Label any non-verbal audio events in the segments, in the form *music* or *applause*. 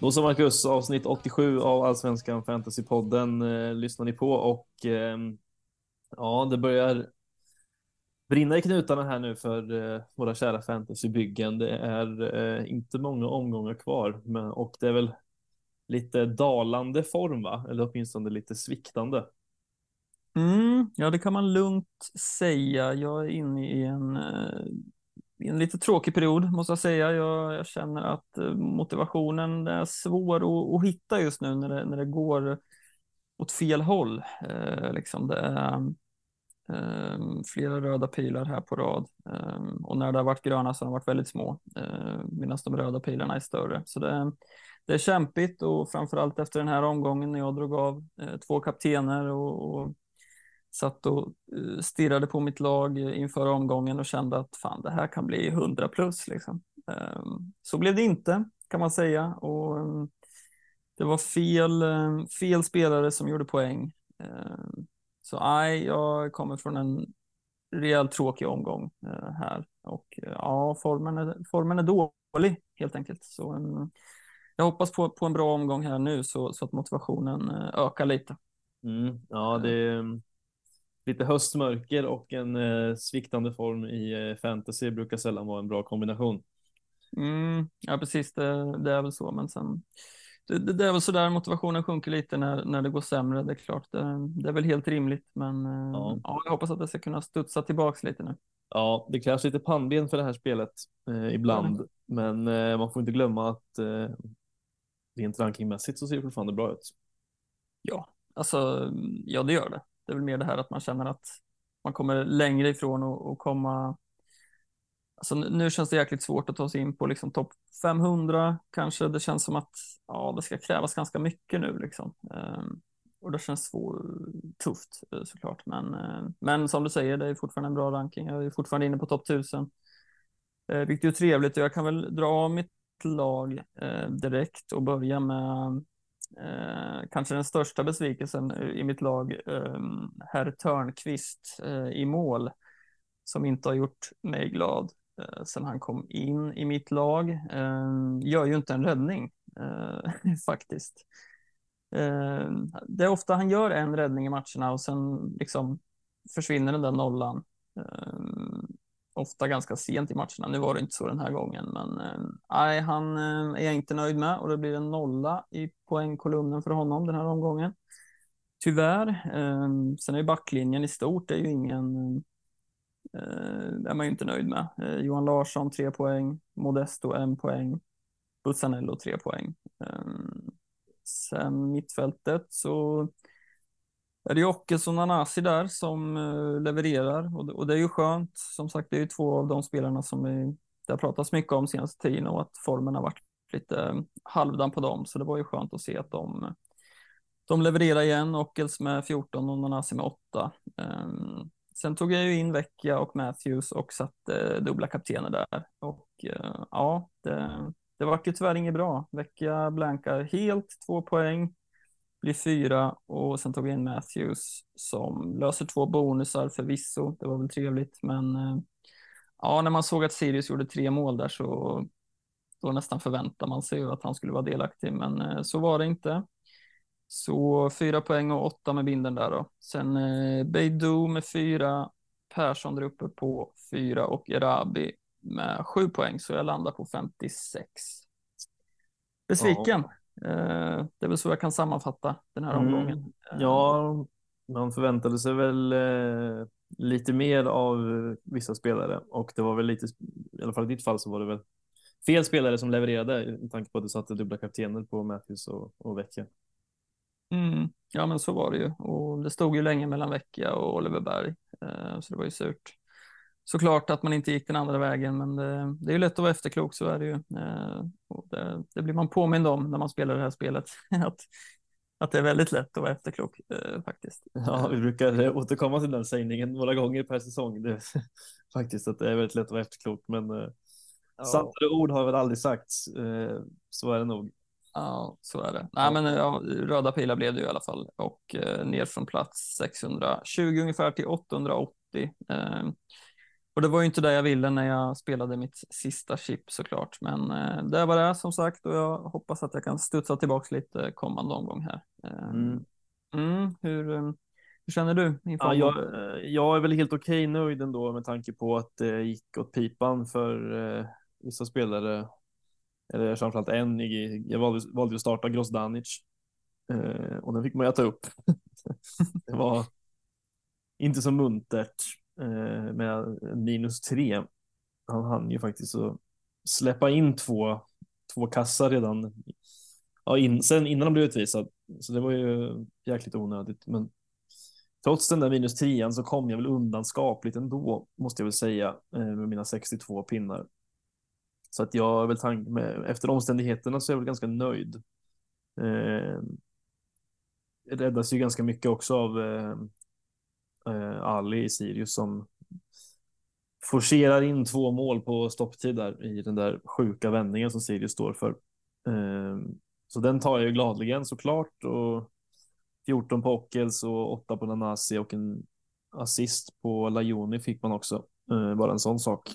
Då så Marcus, avsnitt 87 av Allsvenskan Fantasypodden eh, lyssnar ni på och eh, ja, det börjar brinna i knutarna här nu för eh, våra kära fantasybyggen. Det är eh, inte många omgångar kvar men, och det är väl lite dalande form, va? Eller åtminstone lite sviktande. Mm, ja, det kan man lugnt säga. Jag är inne i en eh, en lite tråkig period måste jag säga. Jag, jag känner att eh, motivationen är svår att, att, hitta just nu när det, när det går åt fel håll. Eh, liksom det är eh, flera röda pilar här på rad eh, och när det har varit gröna så har de varit väldigt små eh, medan de röda pilarna är större. Så det, det är kämpigt och framförallt efter den här omgången när jag drog av eh, två kaptener och, och satt och eh, stirrade på mitt lag inför omgången och kände att fan, det här kan bli 100 plus. Liksom. Ehm, så blev det inte, kan man säga. Och ehm, det var fel, ehm, fel spelare som gjorde poäng. Så nej, jag kommer från en rejält tråkig omgång eh, här. Och eh, ja, formen är, formen är dålig helt enkelt. Så jag hoppas på, på en bra omgång här nu så, så att motivationen ökar lite. Mm, ja, det, lite höstmörker och en eh, sviktande form i eh, fantasy brukar sällan vara en bra kombination. Mm, ja, precis. Det, det, är väl så, men sen det, det, det, är väl så där motivationen sjunker lite när, när det går sämre. Det är klart, det, det är väl helt rimligt, men eh, ja. ja. jag hoppas att det ska kunna studsa tillbaks lite nu. Ja, det krävs lite pannben för det här spelet eh, ibland, mm. men eh, man får inte glömma att eh, rent rankingmässigt så ser det fortfarande bra ut. Ja, alltså, ja, det gör det. Det är väl mer det här att man känner att man kommer längre ifrån och, och komma. Alltså nu känns det jäkligt svårt att ta sig in på liksom topp 500 kanske. Det känns som att ja, det ska krävas ganska mycket nu liksom. Um, och det känns svår, tufft eh, såklart. Men, eh, men som du säger, det är fortfarande en bra ranking. Jag är fortfarande inne på topp 1000. Eh, vilket är trevligt och jag kan väl dra av mitt lag direkt och börja med Eh, kanske den största besvikelsen eh, i mitt lag, eh, herr Törnqvist eh, i mål, som inte har gjort mig glad eh, sen han kom in i mitt lag. Eh, gör ju inte en räddning eh, *laughs* faktiskt. Eh, det är ofta han gör en räddning i matcherna och sen liksom försvinner den där nollan ehm, ofta ganska sent i matcherna. Nu var det inte så den här gången, men eh, nej, han eh, är jag inte nöjd med och det blir en nolla i poängkolumnen för honom den här omgången. Tyvärr. Eh, sen är ju backlinjen i stort, det är ju ingen eh, det är man ju inte nöjd med. Eh, Johan Larsson tre poäng, Modesto en poäng, Bussanello tre poäng. Eh, sen mittfältet så är det Ockes och Nanasi där som eh, levererar och, och, det är ju skönt. Som sagt, det är ju två av de spelarna som vi, det har pratats mycket om senaste tiden och att formen har varit lite eh, halvdan på dem. Så det var ju skönt att se att de, de levererar igen. Ockels med 14 och Nanasi med 8. Um, ehm, sen tog jag ju in Vecchia och Matthews och satte eh, dubbla kaptener där. Och uh, ja, det, det vart ju tyvärr inget bra. Vecchia blankar helt, två poäng blir fyra och sen tog vi in Matthews som löser två bonusar förvisso. Det var väl trevligt, men eh, ja, när man såg att Sirius gjorde tre mål där så då nästan förväntar man sig att han skulle vara delaktig, men eh, så var det inte. Så fyra poäng och åtta med binden där då. Sen eh, Beidou med fyra, Persson där uppe på fyra och Erabi med sju poäng, så jag landar på 56. Besviken. Ja. Eh, det är väl så jag kan sammanfatta den här mm. omgången. Mm. Ja, man förväntade sig väl eh, lite mer av vissa spelare och det var väl lite, i alla fall i ditt fall så var det väl fel spelare som levererade med tanke på att du satte dubbla kaptener på Matthews och, och Vecchia. Mm. Ja, men så var det ju och det stod ju länge mellan Vecchia och Oliver Berg, så det var ju surt såklart att man inte gick den andra vägen, men det, det är ju lätt att vara efterklok, så är det ju. Eh, det, det, blir man påmind om när man spelar det här spelet, *laughs* att, att det är väldigt lätt att vara efterklok eh, faktiskt. Ja, vi brukar återkomma till den sägningen några gånger per säsong, det, *laughs* faktiskt, att det är väldigt lätt att vara efterklok, men eh, ja. santare ord har väl aldrig sagts, eh, så är det nog. Ja, så är det. Nej, men ja, röda pilar blev det ju i alla fall och eh, ner från plats 620 ungefär till 880. Eh, Och det var ju inte det jag ville när jag spelade mitt sista chip såklart. Men eh, det var det som sagt och jag hoppas att jag kan studsa tillbaka lite kommande omgång här. Eh, mm. Mm, hur, eh, hur känner du? Ja, jag, jag, är väl helt okej nöjd ändå med tanke på att det gick åt pipan för eh, vissa spelare. Eller framförallt en. Jag valde, valde att starta Grozdanic eh, och den fick man ju ta upp. *laughs* det var inte så muntert eh, med minus tre. Han hann ju faktiskt att släppa in två, två kassar redan ja, in, sen innan han blev utvisad. Så det var ju jäkligt onödigt. Men trots den där minus 10 så kom jag väl undan skapligt ändå, måste jag väl säga, eh, med mina 62 pinnar. Så att jag är väl tank med, efter omständigheterna så är jag väl ganska nöjd. Eh, räddas ju ganska mycket också av eh, eh, Ali i Sirius som forcerar in två mål på stopptid där i den där sjuka vändningen som Sirius står för. Eh, så den tar jag ju gladligen såklart och 14 på Ockels och 8 på Nanasi och en assist på Lajoni fick man också. Eh, bara en sån sak.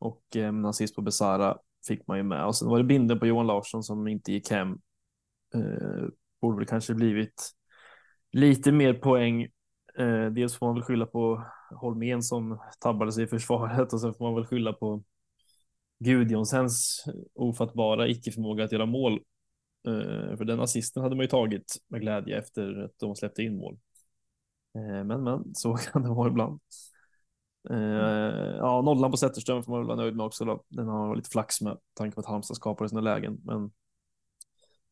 Och eh, en assist på Besara fick man ju med. Och sen var det binden på Johan Larsson som inte gick hem. Eh, borde väl kanske blivit lite mer poäng. Eh, dels får man väl skylla på Holmén som tabbade sig i försvaret och sen får man väl skylla på Gudjonsens ofattbara icke-förmåga att göra mål. Eh, för den assisten hade man ju tagit med glädje efter att de släppte in mål. Eh, men men, så *laughs* kan det vara ibland. Eh, ja, nollan på Zetterström får man väl vara nöjd med också. Då. Den har lite flax med tanke på att Halmstad skapade sina lägen. Men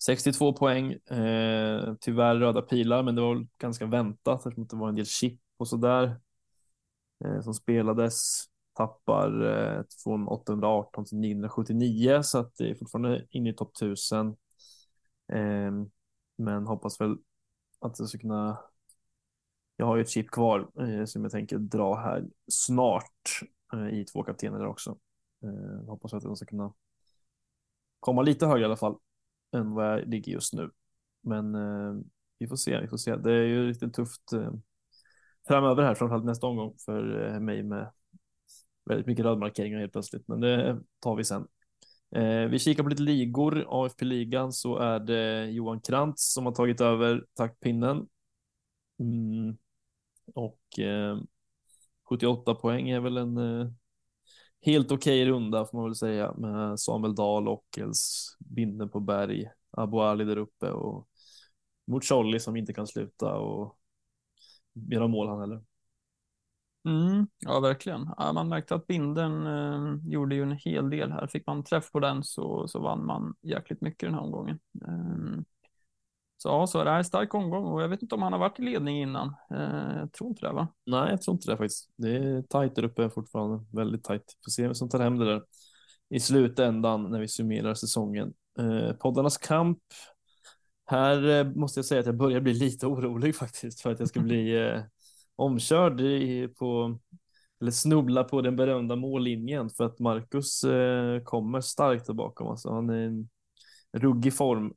62 poäng, eh, tyvärr röda pilar, men det var ganska väntat eftersom det var en del chip och så där eh, som spelades. Tappar eh, från 818 till 979 så att det är fortfarande inne i topp 1000. Eh, men hoppas väl att det ska kunna. Jag har ju ett chip kvar eh, som jag tänker dra här snart eh, i två kaptener också. Ehm, hoppas att de ska kunna komma lite högre i alla fall än vad jag ligger just nu. Men eh, vi får se, vi får se. Det är ju lite tufft eh, framöver här, framförallt nästa omgång för eh, mig med väldigt mycket rödmarkeringar helt plötsligt, men det tar vi sen. Eh, vi kikar på lite ligor. AFP-ligan så är det Johan Krantz som har tagit över taktpinnen. Mm. Och eh, 78 poäng är väl en eh, helt okej okay runda får man väl säga med Samuel Dahl, Ockels, Binden på berg, Abu Ali där uppe och mot Charlie som inte kan sluta och göra mål han heller. Mm, ja, verkligen. Ja, man märkte att binden eh, gjorde ju en hel del här. Fick man träff på den så, så vann man jäkligt mycket den här omgången. Eh, så ja, så är det här en stark omgång och jag vet inte om han har varit i ledning innan. Eh, jag tror inte det va? Nej, jag tror inte det faktiskt. Det är tajt där uppe fortfarande. Väldigt tajt. Får se vem som tar hem det där i slutändan när vi summerar säsongen. Eh, poddarnas kamp. Här eh, måste jag säga att jag börjar bli lite orolig faktiskt för att jag ska bli *laughs* eh, omkörd i, på eller snubbla på den berömda mållinjen för att Marcus kommer starkt där bakom. Alltså, han är en ruggig form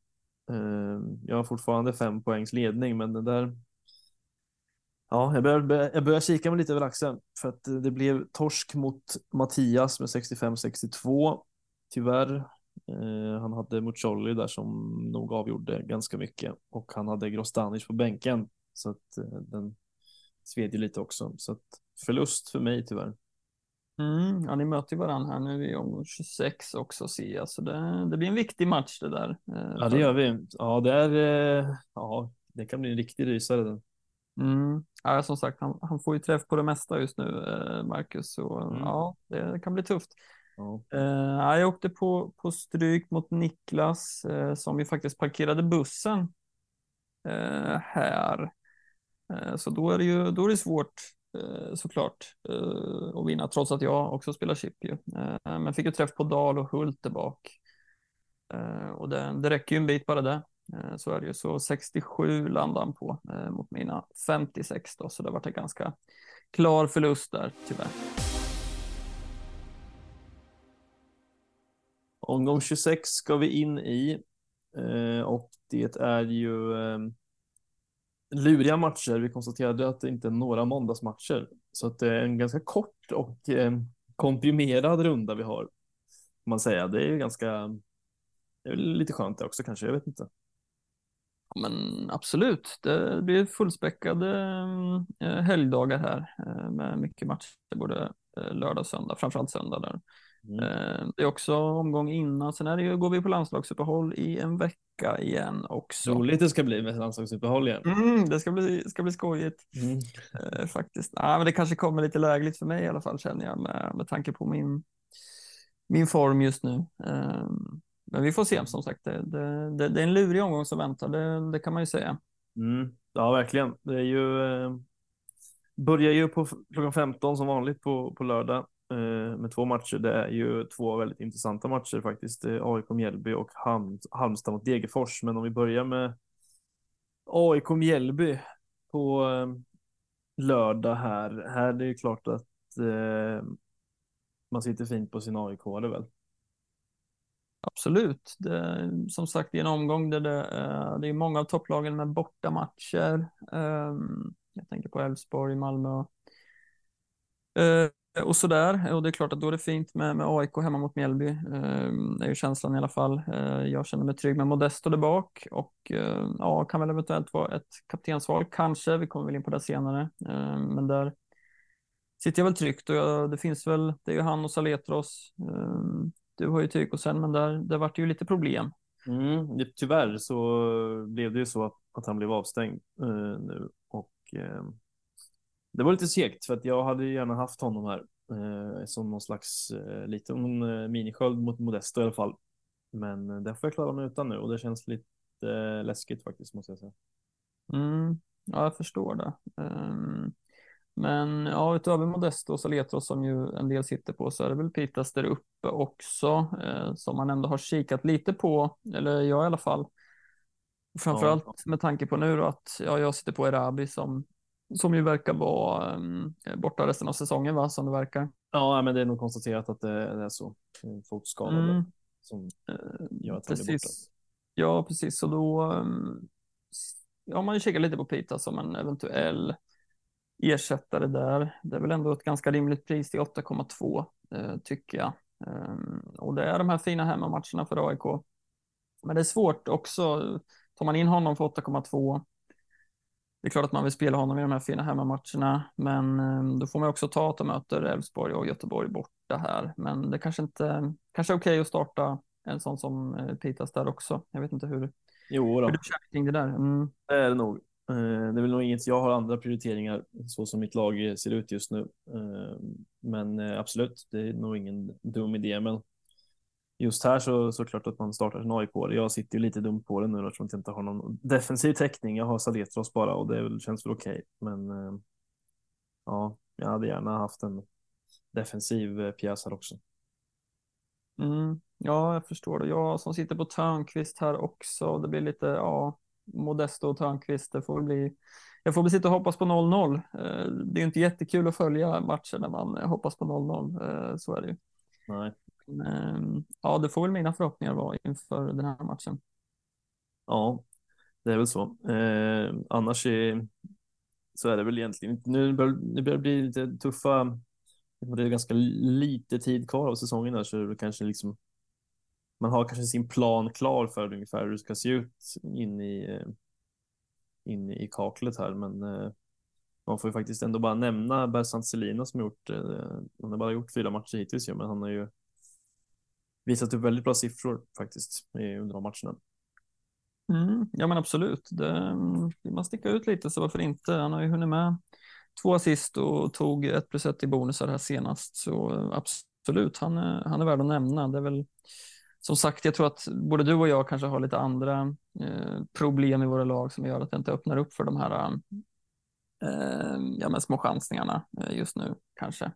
Ehm, jag har fortfarande fem poängs ledning, men den där. Ja, jag börjar, jag börjar kika mig lite över axeln för att eh, det blev torsk mot Mattias med 65-62. Tyvärr. Eh, han hade Mucolli där som nog avgjorde ganska mycket och han hade Grostanic på bänken så att eh, den sved ju lite också. Så att förlust för mig tyvärr. Mm, ja, ni möter ju varandra här nu i omgång 26 också ser jag, så det, det blir en viktig match det där. Eh, ja, det gör vi. Ja, det är, eh, ja, det kan bli en riktig rysare. Mm. Ja, som sagt, han, han, får ju träff på det mesta just nu, eh, Marcus, så mm. ja, det kan bli tufft. Ja. Uh, jag åkte på, på stryk mot Niklas uh, som ju faktiskt parkerade bussen uh, här. så då är det ju då är det svårt Eh, såklart eh, Och vinna, trots att jag också spelar chip ju. Eh, men fick ju träff på Dal och Hult där bak. Och det, det räcker ju en bit bara det. Så är det ju. Så 67 landade han på mot mina 56 då, så det var en ganska klar förlust där tyvärr. Omgång 26 ska vi in i och det är ju ehm, luriga matcher. Vi konstaterade att det inte är några måndagsmatcher, så att det är en ganska kort och eh, komprimerad runda vi har. Kan man säga. Det är ju ganska, det är lite skönt det också kanske, jag vet inte. Men absolut, det blir fullspäckade eh, helgdagar här eh, med mycket matcher både eh, lördag och söndag, framförallt söndag där. Mm. Det är också omgång innan, sen är det ju, går vi på landslagsuppehåll i en vecka igen också. Roligt det ska bli med landslagsuppehåll igen. Mm, det ska bli, ska bli skojigt mm. eh, faktiskt. Ah, men det kanske kommer lite lägligt för mig i alla fall känner jag med, med tanke på min, min form just nu. Eh, men vi får se som sagt. Det, det, det, det, är en lurig omgång som väntar, det, det kan man ju säga. Mm. Ja, verkligen. Det är ju, eh, börjar ju på klockan 15 som vanligt på, på lördag eh, Eh, med två matcher. Det är ju två väldigt intressanta matcher faktiskt. AIK Mjällby och Halm, Halmstad mot Degerfors. Men om vi börjar med AIK Mjällby på eh, lördag här. Här är det ju klart att eh, man sitter fint på sin AIK, det väl? Absolut. Det, som sagt, i en omgång där det, eh, det är många av topplagen med bortamatcher. Ehm, jag tänker på Elfsborg, Malmö Eh, och sådär. Eh, och det är klart att då är det fint med, med AIK hemma mot Mjällby. Ehm, det är ju känslan i alla fall. Ehm, jag känner mig trygg med Modesto där bak och ehm, ja, kan väl eventuellt vara ett kaptensval kanske. Vi kommer väl in på det senare, ehm, men där sitter jag väl tryggt och jag, det finns väl. Det är ju han och Saletros. Ehm, du har ju Tykosen, men där, där vart det ju lite problem. Mm, tyvärr så blev det ju så att, att han blev avstängd eh, nu och eh det var lite segt för att jag hade gärna haft honom här uh, som någon slags uh, liten uh, minisköld mot Modesto i alla fall. Men uh, det får jag klara mig utan nu och det känns lite läskigt faktiskt måste jag säga. Mm, ja, jag förstår det. Um, men ja, utöver Modesto och Saletros som ju en del sitter på så är det väl Pitas där uppe också eh, som man ändå har kikat lite på, eller jag i alla fall. Framförallt ja. med tanke på nu då att ja, jag sitter på Erabi som, som ju verkar vara eh, borta resten av säsongen va, som det verkar. Ja, men det är nog konstaterat att det, är så. Fotskadade mm. som eh, gör att han precis. borta. Ja, precis. Så då um, ja, man kikar lite på Pita som en eventuell ersättare där. Det är väl ändå ett ganska rimligt pris till 8,2 eh, tycker jag. Um, och det är de här fina hemmamatcherna för AIK. Men det är svårt också. Tar man in honom för 8,2 det är klart att man vill spela honom i de här fina hemmamatcherna, men um, då får man också ta att de möter Elfsborg och Göteborg borta här. Men det kanske inte kanske är okej okay att starta en sån som uh, Pitas där också. Jag vet inte hur, jo då. hur du känner kring det där. Mm. Det är det nog. Eh, det är väl nog inget, jag har andra prioriteringar så som mitt lag ser ut just nu. Eh, men eh, absolut, det är nog ingen dum idé. Men just här så, så klart att man startar sin AIK. Jag sitter ju lite dumt på det nu eftersom jag inte har någon defensiv täckning. Jag har Saletros bara och det känns väl okej. Okay. Men ja, jag hade gärna haft en defensiv pjäs här också. Mm, ja, jag förstår det. Jag som sitter på Törnqvist här också. Det blir lite, ja, Modesto och Törnqvist. Det får bli, jag får väl sitta och hoppas på 0-0. Eh, det är ju inte jättekul att följa matchen när man hoppas på 0-0. Eh, så är det ju. Nej. Ehm, ja, det får väl mina förhoppningar vara inför den här matchen. Ja, det är väl så. Eh, annars är, så är det väl egentligen inte. Nu börjar det börjar bli lite tuffa. Det är ganska lite tid kvar av säsongen där så det kanske liksom man har kanske sin plan klar för ungefär hur det ska se ut in i, eh, in i kaklet här. Men eh, man får ju faktiskt ändå bara nämna Bersant Selina som gjort, eh, han har bara gjort fyra matcher hittills men han har ju visat upp väldigt bra siffror faktiskt under de matcherna. Mm, ja men absolut, det, mm, man sticker ut lite så varför inte? Han har ju hunnit med två assist och tog ett plus ett i bonusar här senast så eh, absolut, han är, han är värd att nämna. Det är väl som sagt, jag tror att både du och jag kanske har lite andra eh, problem i våra lag som gör att det inte öppnar upp för de här eh, ja, men små chansningarna eh, just nu kanske.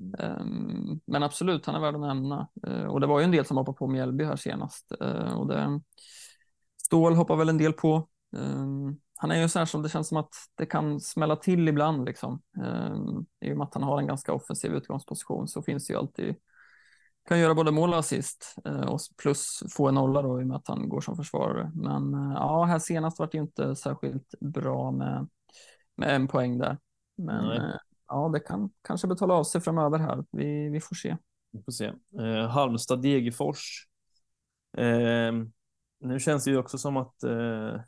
Mm. men absolut, han är värd att nämna. Eh, och det var ju en del som hoppade på Mjällby här senast. Eh, och det, Stål hoppar väl en del på. han är ju så här som det känns som att det kan smälla till ibland. Liksom. I och med att han har en ganska offensiv utgångsposition så finns det ju alltid kan göra både mål och assist och plus få en nolla då i och med att han går som försvarare. Men ja, här senast var det ju inte särskilt bra med, med en poäng där. Men Nej ja, det kan kanske betala av sig framöver här. Vi, vi får se. Vi får se. Eh, Halmstad, Degerfors. Eh, nu känns det ju också som att eh,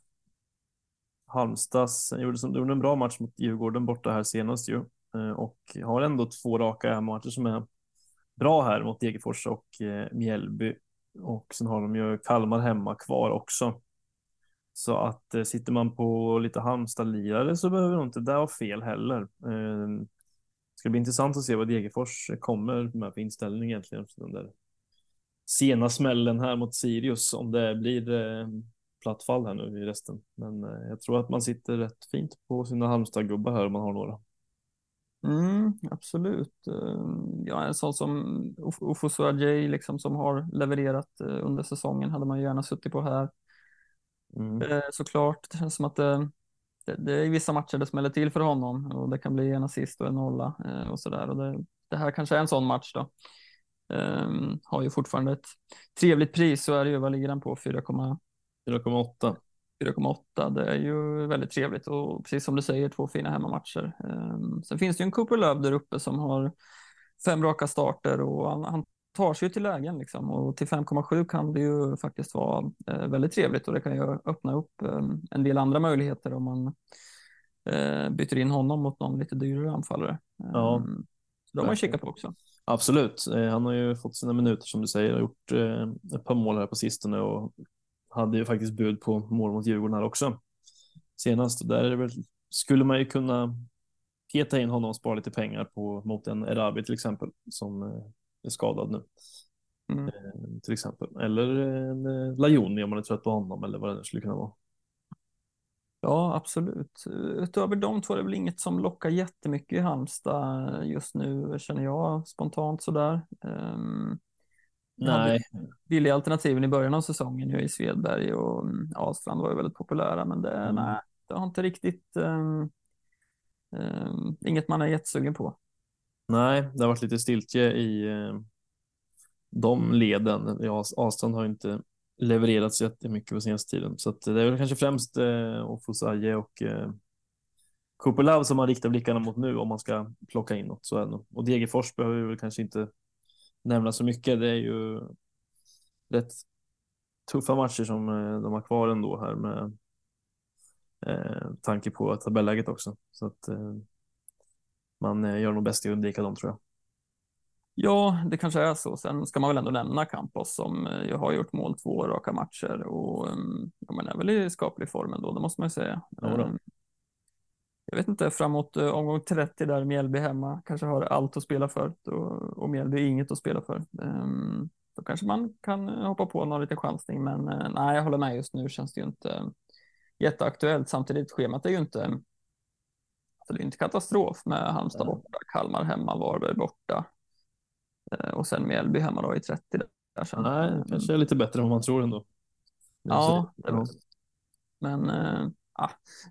Halmstads gjorde, som, gjorde en bra match mot Djurgården borta här senast ju eh, och har ändå två raka matcher som är bra här mot Degerfors och eh, Mjällby. Och sen har de ju Kalmar hemma kvar också. Så att eh, sitter man på lite Halmstad-lirare så behöver nog inte det vara fel heller. Eh, det ska bli intressant att se vad Degerfors kommer med för inställning egentligen. Den där sena smällen här mot Sirius, om det blir eh, platt fall här nu i resten. Men eh, jag tror att man sitter rätt fint på sina Halmstad-gubbar här om man har några. Mm, absolut. Ehm, ja, en sån som Ofosu liksom som har levererat eh, under säsongen hade man gärna suttit på här. Mm. Såklart, det känns som att det, det, det är vissa matcher det smäller till för honom och det kan bli en assist och en nolla och sådär. Och det, det här kanske är en sån match då. Um, har ju fortfarande ett trevligt pris, så är det ju. Vad ligger den på? 4,8. 4,8. Det är ju väldigt trevligt och precis som du säger, två fina hemmamatcher. Um, sen finns det ju en Cooper Love där uppe som har fem raka starter och han, han tar sig ju till lägen liksom och till 5,7 kan det ju faktiskt vara uh, väldigt trevligt och det kan ju öppna upp um, en del andra möjligheter om man uh, byter in honom mot någon lite dyrare anfallare. Ja. Så de har man kika på också. Absolut. Eh, han har ju fått sina minuter som du säger och gjort eh, ett par mål här på sistone och hade ju faktiskt bud på mål mot Djurgården här också. Senast där väl, skulle man ju kunna peta in honom och spara lite pengar på mot en Erabi till exempel som eh, är skadad nu. Mm. Till exempel. Eller en Lajoni om man är trött på honom eller vad det nu skulle kunna vara. Ja, absolut. Utöver de två är det väl inget som lockar jättemycket i Halmstad just nu, känner jag spontant sådär. Um, Nej. Billiga alternativen i början av säsongen i Svedberg och um, Astrand var ju väldigt populära, men det, mm. nej, det har inte riktigt um, um, inget man är jättesugen på. Nej, det har varit lite stiltje i eh, de leden. Ja, Astrand har inte levererats jättemycket på senaste tiden. Så det är väl kanske främst eh, Ofusaye och eh, Kupelav som man riktar blickarna mot nu om man ska plocka in något. Så är det Och Degerfors behöver vi väl kanske inte nämna så mycket. Det är ju rätt tuffa matcher som eh, de har kvar ändå här med eh, tanke på tabelläget också. Så att eh, man eh, gör nog bäst i att undvika dem tror jag. Ja, det kanske är så. Sen ska man väl ändå nämna Campos som eh, ju har gjort mål två raka matcher och mm, ja, man är väl i skaplig form ändå, det måste man ju säga. Ja, ehm, jag vet inte, framåt eh, omgång 30 där Mjällby hemma kanske har allt att spela för och, och Mjällby inget att spela för. Um, då kanske man kan hoppa på någon liten chansning, men nej, jag håller med just nu känns det ju inte jätteaktuellt. Samtidigt schemat är ju inte det är inte katastrof med Halmstad borta, Kalmar hemma, Varberg borta. Eh, och sen Mjällby hemma då i 30. Där sen. Nej, det kanske är lite bättre än vad man tror ändå. Ja, det men äh,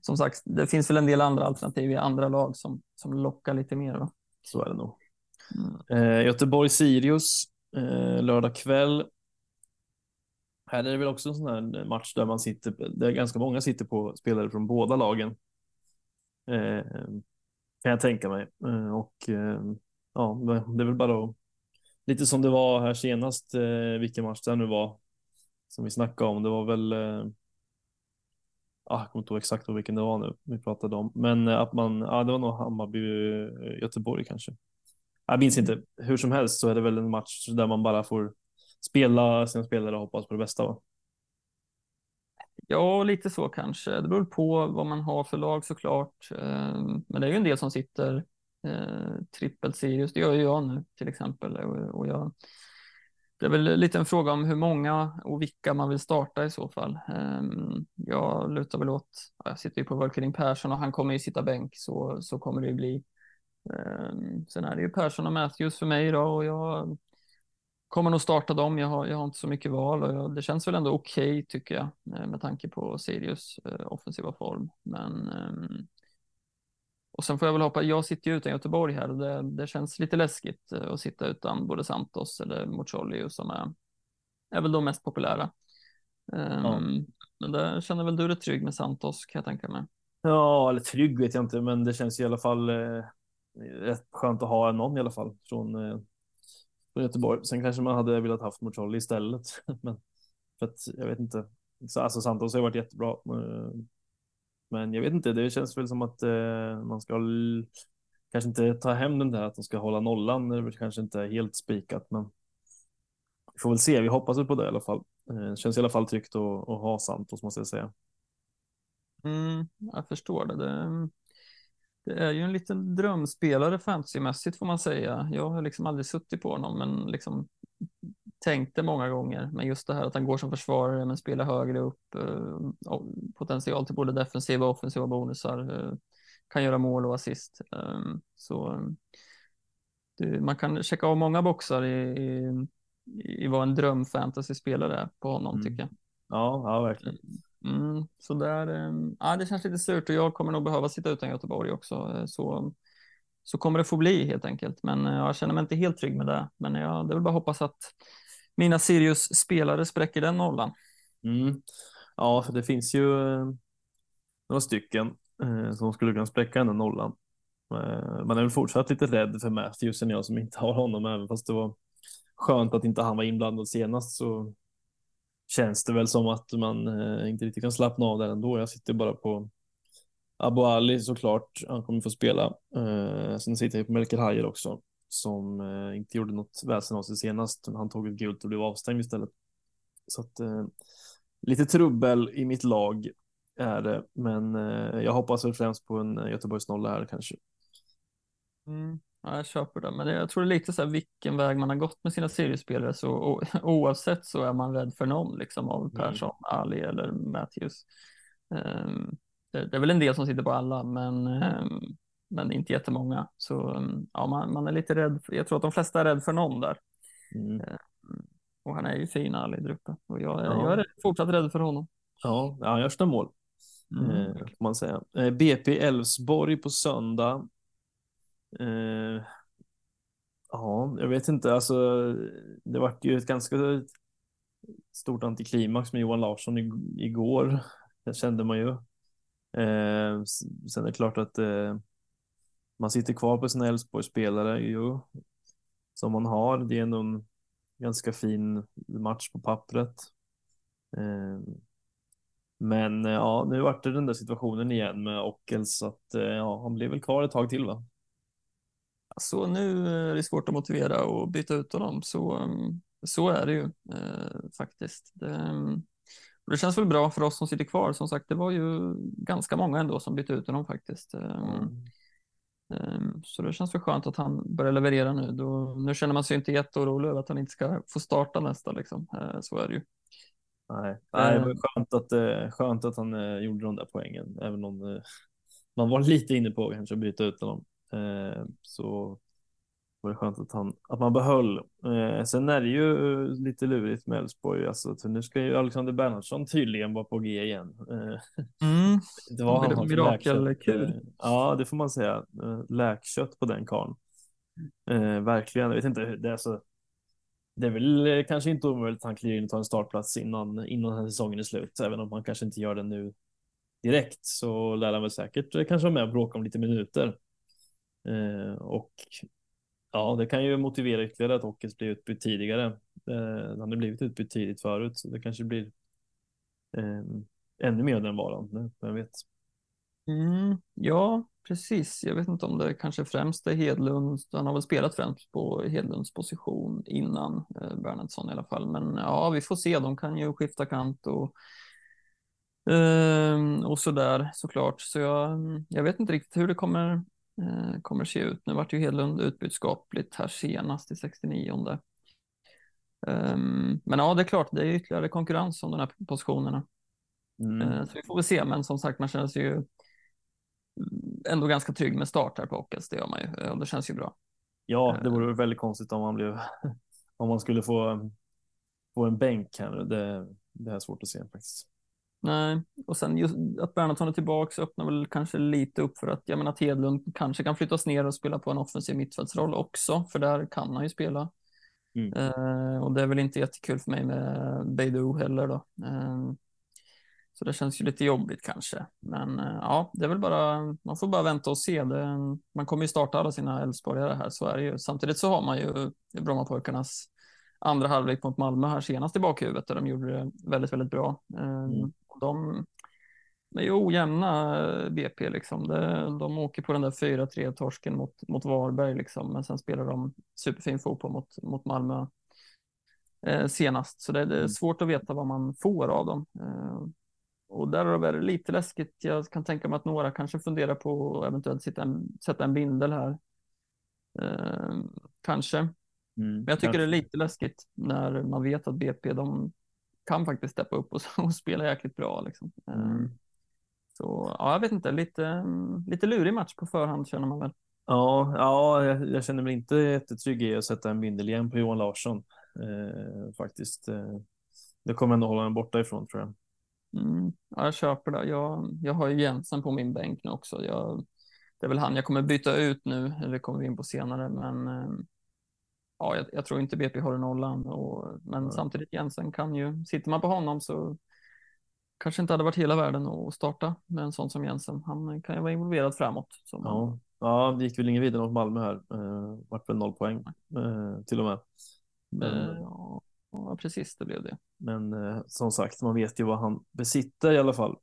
som sagt, det finns väl en del andra alternativ i andra lag som, som lockar lite mer. Va? Så är det nog. Mm. Eh, Göteborg-Sirius, eh, lördag kväll. Här är det väl också en sån här match där man sitter, där ganska många sitter på spelare från båda lagen. Eh, kan jag tänka mig. Eh, och ehm, ja, det är väl bara att lite som det var här senast, eh, vilken match det nu var som vi snackade om. Det var väl, eh, ah, jag kommer inte ihåg exakt vilken det var nu vi pratade om, men eh, att man, ja, det var nog Hammarby, eh, Göteborg kanske. Jag minns inte. Hur som helst så är det väl en match där man bara får spela sina spelare och hoppas på det bästa. Va? Ja, lite så kanske. Det beror på vad man har för lag såklart. Ehm, men det är ju en del som sitter trippelt trippel Sirius. Det gör ju jag nu till exempel. Och, jag, det är väl lite en fråga om hur många och vilka man vill starta i så fall. Ehm, jag lutar väl åt, jag sitter ju på Valkyrin Persson och han kommer ju sitta bänk så, så kommer det ju bli. Ehm, sen är det ju Persson och Matthews för mig idag och jag kommer nog starta dem. Jag har, jag har inte så mycket val och jag, det känns väl ändå okej okay, tycker jag eh, med tanke på Sirius uh, offensiva form. Men um, och sen får jag väl hoppa, jag sitter ju utan Göteborg här och det, det känns lite läskigt eh, att sitta utan både Santos eller Mucolli som är, är väl de mest populära. Um, ja. Men där känner väl du dig trygg med Santos kan jag tänka mig. Ja, eller trygg vet jag inte, men det känns i alla fall eh, rätt skönt att ha någon i alla fall från, eh, från Göteborg. Sen kanske man hade velat haft Mucolli istället, *laughs* men för att jag vet inte. Alltså Santos har varit jättebra. Eh, men jag vet inte, det känns väl som att eh, man ska kanske inte ta hem den där att de ska hålla nollan. Det kanske inte är helt spikat, men vi får väl se. Vi hoppas på det i alla fall. Eh, det känns i alla fall tryggt att, att ha Santos måste jag säga. Mm, jag förstår det. det det. är ju en liten drömspelare fantasymässigt får man säga. Jag har liksom aldrig suttit på honom, men liksom tänkt det många gånger. Men just det här att han går som försvarare men spelar högre upp. Eh, potential till både defensiva och offensiva bonusar. Eh, kan göra mål och assist. Eh, så det, man kan checka av många boxar i, i, i vad en dröm fantasy-spelare är på honom mm. tycker jag. Ja, ja verkligen. Mm, så där, ehm, ja, det känns lite surt och jag kommer nog behöva sitta utan Göteborg också. Eh, så så kommer det få bli helt enkelt. Men eh, jag känner mig inte helt trygg med det. Men jag, det vill bara hoppas att mina Sirius-spelare spräcker den nollan. Mm. Ja, för det finns ju eh, några stycken som skulle kunna spräcka den nollan. Man är väl fortsatt lite rädd för Matthews än jag som inte har honom, även fast det var skönt att inte han var inblandad senast så känns det väl som att man eh, inte riktigt kan slappna av där ändå. Jag sitter bara på Abu Ali såklart, han kommer få spela. Eh, sen sitter jag på Melker Hajer också, som eh, inte gjorde något väsen av sig senast. Han tog ett gult och blev avstängd istället. Så att eh, lite trubbel i mitt lag är det, men eh, jag hoppas väl främst på en eh, Göteborgs nolla här kanske. Mm. Ja, jag köper det, men jag tror det är lite så här vilken väg man har gått med sina seriespelare så o, *laughs* oavsett så är man rädd för någon liksom av mm. Persson, mm. Ali eller Matthews. Um, det, det, är väl en del som sitter på alla, men, ehm, men inte jättemånga. Så ehm, ja, man, man är lite rädd. Jag tror att de flesta är rädd för någon där. Mm. Och han är ju fin Ali Druppe och jag, ja. jag är fortsatt rädd för honom. Ja, han gör sina mål. Mm. Eh, kan man säga. Eh, BP Elfsborg på söndag. Eh, ja, jag vet inte, alltså det vart ju ett ganska stort antiklimax med Johan Larsson igår. Det kände man ju. Eh, sen är det klart att eh, man sitter kvar på sina Elfsborg-spelare ju, som man har. Det är ändå en ganska fin match på pappret. Eh, men eh, ja, nu vart det den där situationen igen med Ockels. så att eh, ja, han blev väl kvar ett tag till va? Så nu är det svårt att motivera och byta ut honom. Så, så är det ju eh, faktiskt. Det, och det känns väl bra för oss som sitter kvar. Som sagt, det var ju ganska många ändå som bytte ut honom faktiskt. Mm. Um, så det känns väl skönt att han börjar leverera nu. Då, nu känner man sig inte jätteorolig över att han inte ska få starta nästa. Liksom. Uh, så är det ju. Nej, Nej det var skönt att, skönt att han gjorde de där poängen, även om man var lite inne på kanske att byta ut honom. Så var det skönt att, han, att man behöll. Eh, sen är det ju lite lurigt med Elfsborg. Alltså, nu ska ju Alexander Bernhardsson tydligen vara på G igen. Eh, mm. *laughs* Det var han Mirakelkur. Eh, ja, det får man säga. Eh, läkkött på den karln. Eh, verkligen. Jag vet inte, det är, så, det är väl eh, kanske inte omöjligt att han kliver in och tar en startplats innan, innan den här säsongen är slut. Även om han kanske inte gör det nu direkt så lär han väl säkert kanske vara med och bråka om lite minuter. Eh, och Ja, det kan ju motivera ytterligare att Hockey blir utbytt tidigare. Eh, han har blivit utbytt tidigt förut, så det kanske blir eh, ännu mer den varan nu, vem vet. Mm, ja, precis. Jag vet inte om det kanske främst är Hedlund. Han har väl spelat främst på Hedlunds position innan eh, Bernhardsson i alla fall. Men ja, vi får se. De kan ju skifta kant och eh, och så där såklart. Så jag, jag vet inte riktigt hur det kommer kommer se ut. Nu vart ju Hedlund utbytt skapligt här senast i 69. Um, ehm, men ja, det är klart, det är ytterligare konkurrens om de här positionerna. Mm. Uh, så vi får väl se, men som sagt, man känner sig ju ändå ganska trygg med start här på Ockels, det gör man ju och det känns ju bra. Ja, det vore väldigt konstigt om man blev om man skulle få få en bänk här. Det, det är svårt att se faktiskt. Nej, och sen just att Bernhardsson är tillbaka öppnar väl kanske lite upp för att jag menar att Hedlund kanske kan flyttas ner och spela på en offensiv mittfältsroll också, för där kan han ju spela. Mm. Eh, och det är väl inte jättekul för mig med Beidou heller då. Eh, så det känns ju lite jobbigt kanske. Men eh, ja, det är väl bara, man får bara vänta och se. Det, man kommer ju starta alla sina Elfsborgare här, så är det ju. Samtidigt så har man ju Brommapojkarnas andra halvlek mot Malmö här senast i bakhuvudet där de gjorde det väldigt, väldigt bra. Eh, mm. De, de är ju ojämna eh, BP liksom. Det, de åker på den där 4-3 torsken mot, mot Varberg liksom, men sen spelar de superfin fotboll mot, mot Malmö eh, senast. Så det, det, är mm. svårt att veta vad man får av dem. Eh, och där är det lite läskigt. Jag kan tänka mig att några kanske funderar på att eventuellt sätta en, sätta en bindel här. Eh, kanske. Mm, Men jag tycker det är lite läskigt när man vet att BP, de kan faktiskt steppa upp och, *laughs* och spela jäkligt bra. Liksom. Eh, mm. Så ja, jag vet inte, lite, lite lurig match på förhand känner man väl. Ja, ja jag, jag känner mig inte jättetrygg i att sätta en bindel igen på Johan Larsson. Eh, faktiskt. Eh, det kommer ändå hålla en borta ifrån tror jag. Mm, ja, jag köper det. Jag, jag har ju Jensen på min bänk nu också. Jag, det är väl han jag kommer byta ut nu, eller det kommer vi in på senare, men eh, ja, jag, jag, tror inte BP håller nollan. Och, men mm. samtidigt Jensen kan ju, sitter man på honom så kanske inte hade varit hela världen att starta med en sån som Jensen. Han kan ju vara involverad framåt. Som ja. ja, det gick väl ingen vidare mot Malmö här. Eh, vart väl noll poäng eh, till och med. Men, eh, ja. Ja, precis, det blev det. Men eh, som sagt, man vet ju vad han besitter i alla fall.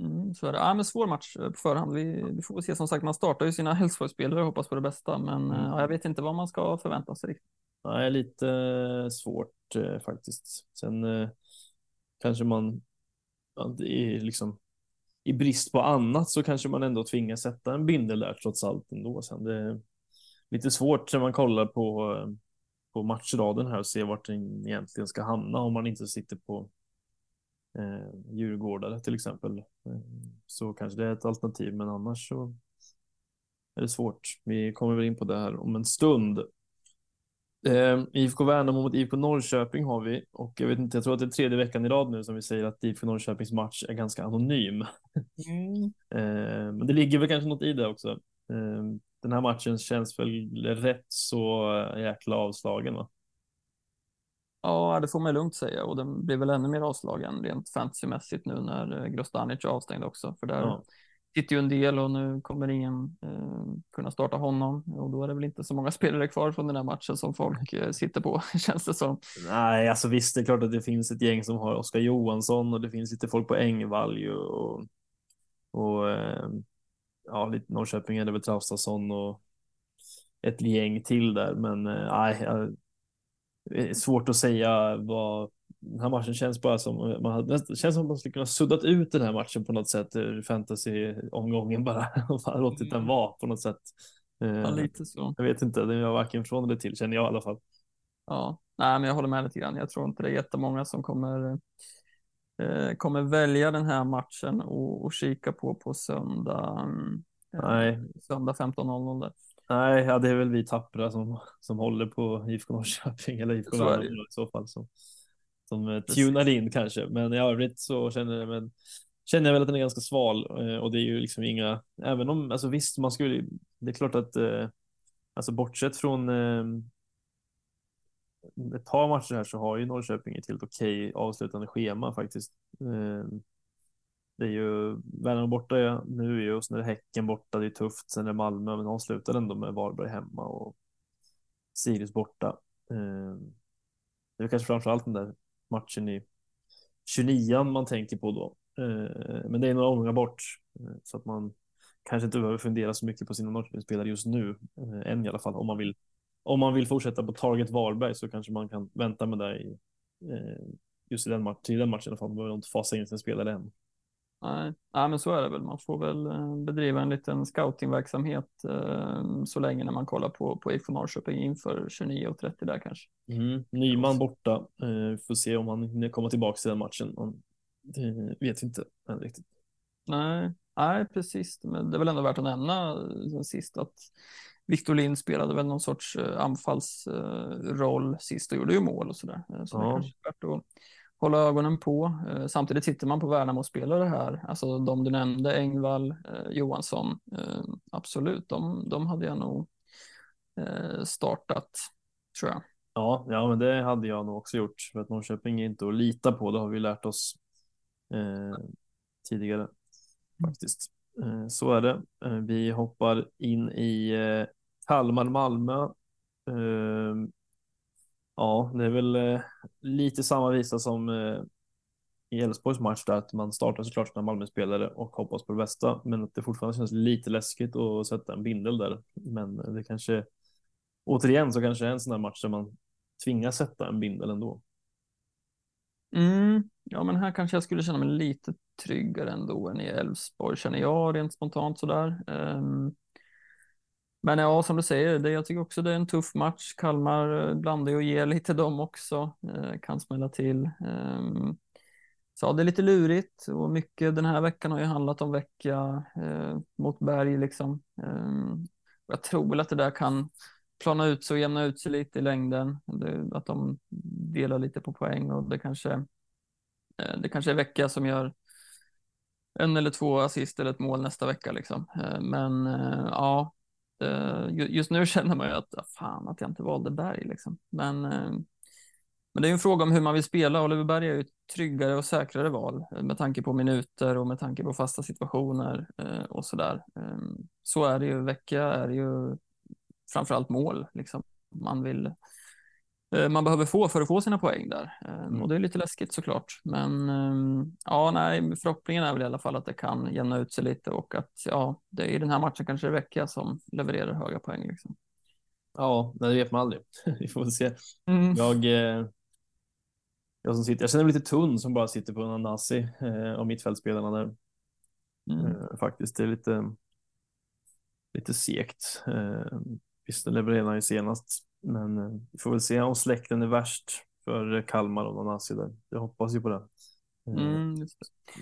Mm, så är det. Ja, men svår match eh, på förhand. Vi, vi får se. Som sagt, man startar ju sina Elfsborgsspelare och hoppas på det bästa, men mm. ja, jag vet inte vad man ska förvänta sig. Riktigt. Nej, lite eh, svårt eh, faktiskt. Sen eh, kanske man det är liksom i brist på annat så kanske man ändå tvingas sätta en bindel där trots allt ändå. Sen det är lite svårt när man kollar på eh, på matchraden här och se vart den egentligen ska hamna om man inte sitter på eh, Djurgårdare till exempel. Eh, så kanske det är ett alternativ, men annars så är det svårt. Vi kommer väl in på det här om en stund. Eh, IFK Värnamo mot IFK Norrköping har vi och jag vet inte, jag tror att det är tredje veckan i rad nu som vi säger att IFK Norrköpings match är ganska anonym. Mm. *laughs* eh, men det ligger väl kanske något i det också. Eh, den här matchen känns väl rätt så jäkla avslagen va? Ja, det får man lugnt säga och den blir väl ännu mer avslagen rent fantasymässigt nu när eh, Grostanic är avstängd också. För där ja. sitter ju en del och nu kommer ingen eh, kunna starta honom och då är det väl inte så många *laughs* spelare kvar från den här matchen som folk eh, sitter på *laughs* känns det som. Nej, alltså visst, det är klart att det finns ett gäng som har Oskar Johansson och det finns lite folk på Engvall ju och, och eh, ja, lite Norrköping är det väl Traustason och ett gäng till där, men eh, nej, äh, svårt att säga vad den här matchen känns bara som man hade, det känns som att man skulle kunna suddat ut den här matchen på något sätt ur fantasy omgången bara *laughs* och låtit den mm. vara på något sätt. Ja, eh, lite så. Jag vet inte, det är varken från eller till känner jag i alla fall. Ja, nej, men jag håller med lite grann. Jag tror inte det är jättemånga som kommer Eh, kommer välja den här matchen och, och kika på på söndag. Eh, Nej. Söndag 15.00. Nej, ja, det är väl vi tappra som, som håller på IFK Norrköping eller IFK Värnamo i så fall som, som eh, tunar in kanske. Men i övrigt så känner jag, men, känner jag väl att den är ganska sval och det är ju liksom inga, även om, alltså visst, man skulle, det är klart att, alltså bortsett från ett par matcher här så har ju Norrköping ett helt okej avslutande schema faktiskt. Det är ju Värnamo borta ja. nu ju och sen är det Häcken borta. Det är tufft. Sen är det Malmö, men de slutar ändå med Varberg hemma och Sirius borta. Eh, det är kanske framför allt den där matchen i 29 man tänker på då. Eh, men det är några omgångar bort eh, så att man kanske inte behöver fundera så mycket på sina Norrköpingsspelare just nu, än i alla fall, om man vill om man vill fortsätta på Target Varberg så kanske man kan vänta med det i, just i den, match, i den matchen i alla fall. Man behöver inte fasa in sin spelare än. Nej, nej, men så är det väl. Man får väl eh, bedriva en liten scoutingverksamhet eh, så länge när man kollar på, på IFK Norrköping inför 29.30 där kanske. Mm. Nyman borta. Eh, får se om han kommer tillbaka till den matchen. Det vet vi inte än riktigt. Nej, nej, precis. Men det är väl ändå värt att nämna sen sist att Victor Lind spelade väl någon sorts eh, anfallsroll sist och gjorde ju mål och sådär. Eh, så ja. det kanske är värt att, hålla ögonen på. Eh, samtidigt sitter man på Värnamo-spelare här, alltså de du nämnde, Engvall, eh, Johansson, eh, absolut, de, de hade jag nog startat, tror jag. Ja, ja, men det hade jag nog också gjort för att Norrköping är inte att lita på. Det har vi lärt oss eh, tidigare faktiskt. Eh, så är det. Eh, vi hoppar in i Kalmar-Malmö. Ja, det är väl eh, lite samma visa som eh, i Elfsborgs match där att man startar såklart sina Malmö-spelare och hoppas på det bästa, men att det fortfarande känns lite läskigt att sätta en bindel där. Men det kanske återigen så kanske är en sån där match där man tvingas sätta en bindel ändå. Mm, ja, men här kanske jag skulle känna mig lite tryggare ändå än i Elfsborg känner jag rent spontant sådär. Um, men ja, som du säger, det, jag tycker också det är en tuff match. Kalmar eh, blandar och ger lite dem också, eh, kan smälla till. Eh, så ja, det är lite lurigt och mycket den här veckan har ju handlat om vecka eh, mot Berg liksom. Ehm, jag tror väl att det där kan plana ut sig och jämna ut sig lite i längden. Det, att de delar lite på poäng och det kanske, eh, det kanske är vecka som gör en eller två assist eller ett mål nästa vecka liksom. Ehm, men eh, ja, Eh, just nu *laughs* känner man ju att fan att jag inte valde Berg liksom. Men, eh, men det är ju en fråga om hur man vill spela. Oliver Berg är ju ett tryggare och säkrare val eh, med tanke på minuter och med tanke på fasta situationer och så där. Ehm, så är det ju. Vecka är ju framförallt mål liksom. Man vill man behöver få för att få sina poäng där. Eh, mm. Och det är lite läskigt såklart. Men ehm, ja, nej, förhoppningen är väl i alla fall att det kan jämna ut sig lite och att ja, det är i den här matchen kanske det Vecchia som levererar höga poäng. Liksom. Ja, det vet man aldrig. *laughs* Vi får väl se. Mm. Jag, eh, jag, som sitter, jag känner mig lite tunn som bara sitter på en eh, av mittfältspelarna där. Mm. Eh, faktiskt, det är lite, lite segt. Eh, visst, det levererar ju senast men eh, vi får väl se om släkten är värst för Kalmar och Nanasi där. Jag hoppas ju på det. Eh, mm, det.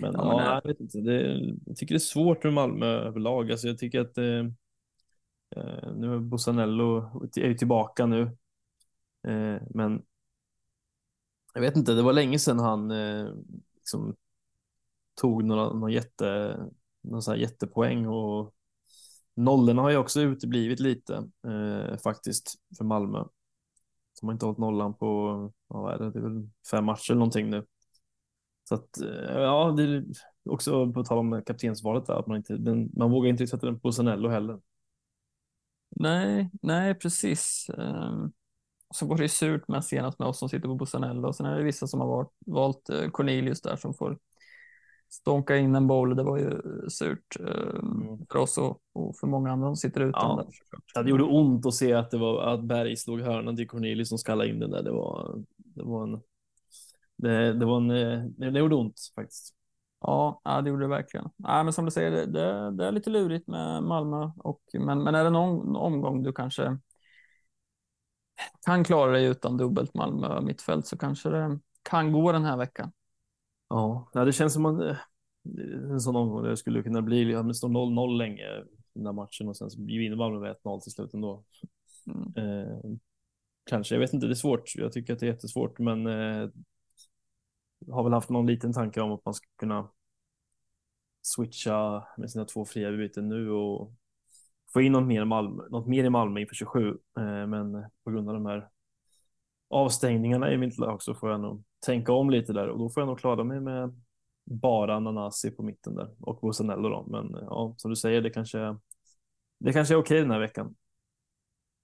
Men ja, ja jag, vet inte. Det, jag tycker det är svårt med Malmö överlag. Alltså, jag tycker att eh, eh nu är Bosanello är tillbaka nu. Eh, men jag vet inte, det var länge sedan han eh, liksom, tog några, någon jätte, någon jättepoäng och Nollorna har ju också uteblivit lite eh, faktiskt för Malmö. De har inte hållit nollan på, vad är det, det är väl fem matcher eller någonting nu. Så att, eh, ja, det är också på tal om kaptensvalet där, att man inte, den, man vågar inte sätta den på Sanello heller. Nej, nej precis. Um, så var det ju surt med senast med oss som sitter på Bosanello. Sen är det vissa som har valt, valt eh, Cornelius där som får stånka in en boll. Det var ju surt eh, mm. för oss och, och, för många andra som sitter utan. Ja. Där. Det gjorde ont att se att det var att Berg slog hörnan till Cornelius som skallade in den där. Det var, det var en. Det, det var en. Eh, det, gjorde ont faktiskt. Ja, det gjorde det verkligen. Ja, men som du säger, det, det, det är lite lurigt med Malmö och men, men är det någon omgång du kanske kan klara dig utan dubbelt Malmö mittfält så kanske det kan gå den här veckan. Ja, det känns som man, eh, en sån omgång där det skulle kunna bli, ja, det står 0-0 länge den där matchen och sen så vinner Malmö med 1-0 till slut ändå. Mm. Eh, kanske, jag vet inte, det är svårt. Jag tycker att det är jättesvårt, men eh, har väl haft någon liten tanke om att man ska kunna switcha med sina två fria byten nu och få in något mer, Malmö, något mer i Malmö inför 27. Eh, men på grund av de här avstängningarna i mitt lag så får jag nog tänka om lite där och då får jag nog klara mig med bara Nanasi på mitten där och Bussanello. då. Men eh, ja, som du säger, det kanske, det kanske är okej den här veckan.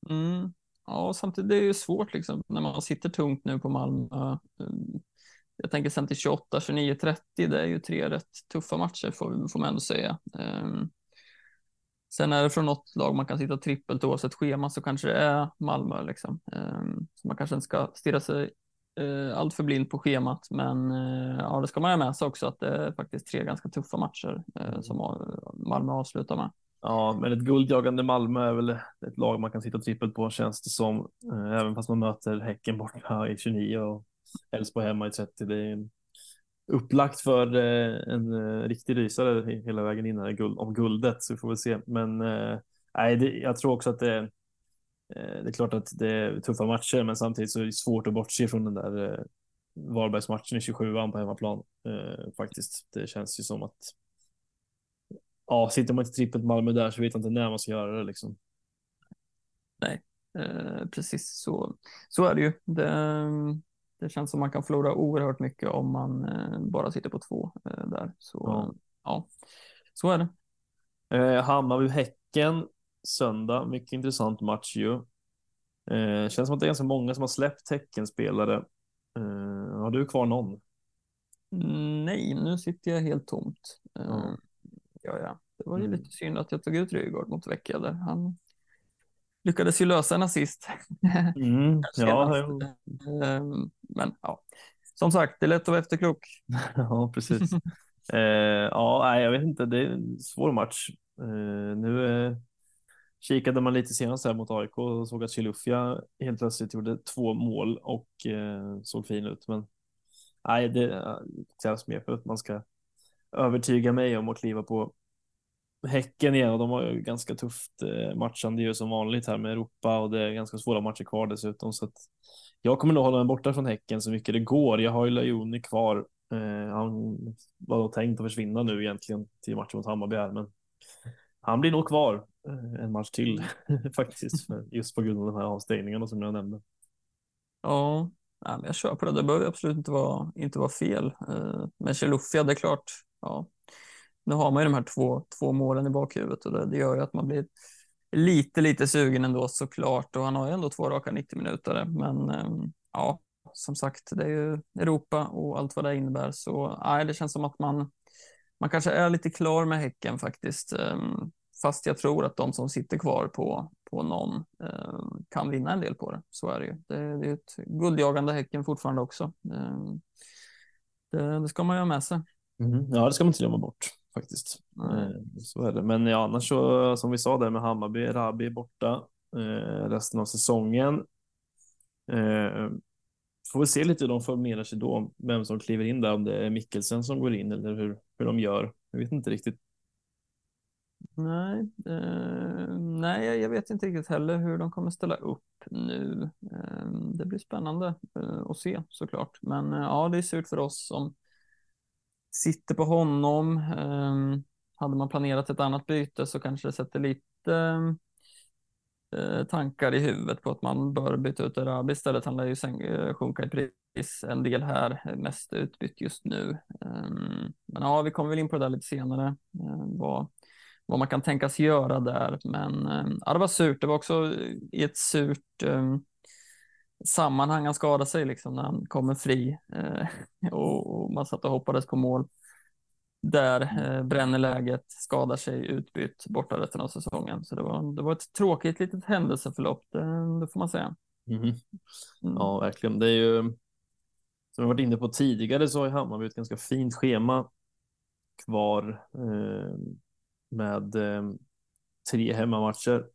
Mm. Ja, samtidigt det är ju svårt liksom när man sitter tungt nu på Malmö. Eh, jag tänker sen till 28, 29, 30. Det är ju tre rätt tuffa matcher får, får man ändå säga. Um, Sen är det från något lag man kan sitta trippelt oavsett schema så kanske det är Malmö liksom. Um, så man kanske inte ska stirra sig uh, allt för blind på schemat. Men uh, ja, det ska man ha med sig också att det är faktiskt tre ganska tuffa matcher uh, som Malmö avslutar med. Ja, men ett guldjagande Malmö är väl ett lag man kan sitta trippelt på känns det som. Även fast man möter Häcken borta i 29 och Elfsborg hemma i 30. Det är upplagt för eh, en eh, riktig rysare hela vägen in här om guldet så vi får väl se. Men eh, nej, det, jag tror också att det, det är klart att det är tuffa matcher, men samtidigt så är det svårt att bortse från den där Varbergsmatchen i 27 an på hemmaplan eh, faktiskt. Det känns ju som att ja, sitter man inte trippelt Malmö där så vet jag inte när man ska göra det liksom. Nej, eh, precis så, så är det ju. Det, det känns som man kan förlora oerhört mycket om man eh, bara sitter på två eh, där. Så ja. ja. så är det. Eh, Hammarby-Häcken söndag, mycket intressant match ju. Eh, känns som att det är ganska många som har släppt Häckenspelare. Eh, har du kvar någon? Nej, nu sitter jag helt tomt. Eh, mm. Ja, ja. Det var ju mm. lite synd att jag tog ut Rygaard mot Vecchia där. Han lyckades ju lösa en assist. *laughs* Mm, *laughs* ja, ehm, Men ja, som sagt, det är lätt att vara efterklok. *laughs* ja, precis. eh, ja, jag vet inte, det är en svår match. Eh, nu eh, kikade man lite senast här mot AIK och såg att Chilufya helt plötsligt gjorde två mål och eh, såg fin ut. Men nej, det krävs mer för att man ska övertyga mig om att kliva på Häcken igen och de har ju ganska tufft eh, matchande ju som vanligt här med Europa och det är ganska svåra matcher kvar dessutom så att jag kommer nog hålla mig borta från Häcken så mycket det går. Jag har ju Lajoni kvar. Eh, han var då tänkt att försvinna nu egentligen till matchen mot Hammarby här, men han blir nog kvar Eh, en match till *laughs* faktiskt just på grund av de här avstängningarna som jag nämnde. Ja, jag kör på det. Det behöver absolut inte vara, inte vara fel. Eh, men Chilufya, det är klart. Ja, nu har man ju de här två, två målen i bakhuvudet och det, det gör ju att man blir lite, lite sugen ändå såklart. Och han har ju ändå två raka 90 minuter. Men eh, ja, som sagt, det är ju Europa och allt vad det innebär. Så nej, det känns som att man, man kanske är lite klar med Häcken faktiskt. Ehm, Fast jag tror att de som sitter kvar på, på någon ehm, kan vinna en del på det. Så är det ju. Det, det är ett guldjagande Häcken fortfarande också. Det, det ska man ju ha med sig. Mm, ja, det ska man inte glömma bort faktiskt. Mm. Så är det. Men ja, annars så som vi sa där med Hammarby, Rabi borta eh, resten av säsongen. Eh, får vi se lite hur de formerar sig då, vem som kliver in där, om det är Mikkelsen som går in eller hur, hur de gör. Jag vet inte riktigt. Nej, eh, nej, jag vet inte riktigt heller hur de kommer ställa upp nu. Eh, det blir spännande eh, att se såklart. Men eh, ja, det är surt för oss som sitter på honom. Ehm, hade man planerat ett annat byte så kanske det sätter lite eh, tankar i huvudet på att man bör byta ut Arabi istället. Han lär ju sen, eh, sjunka i pris en del här, mest utbytt just nu. Ehm, men ja, vi kommer väl in på det där lite senare, vad, vad man kan tänkas göra där. Men ja, det var surt. Det var också i ett surt um, sammanhang han skadade sig liksom när han kommer fri eh, och, och, man satt och hoppades på mål. Där eh, bränner läget, skadar sig, utbytt borta resten av säsongen. Så det var, det var ett tråkigt litet händelseförlopp, det, det får man säga. Mm. Mm. Ja, verkligen. Det är ju som jag varit inne på tidigare så har Hammarby ett ganska fint schema kvar eh, med eh, tre hemmamatcher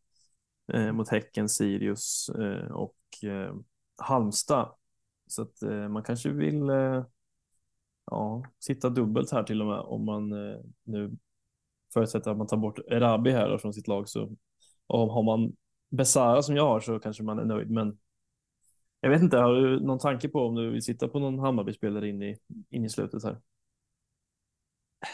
eh, mot Häcken, Sirius eh, och eh, Halmstad. Så att eh, man kanske vill eh, ja, sitta dubbelt här till och med om man eh, nu förutsätter att man tar bort Erabi här från sitt lag. Så och har man Besara som jag har så kanske man är nöjd. Men jag vet inte, har du någon tanke på om du vill sitta på någon Hammarby-spelare in i, in i slutet här?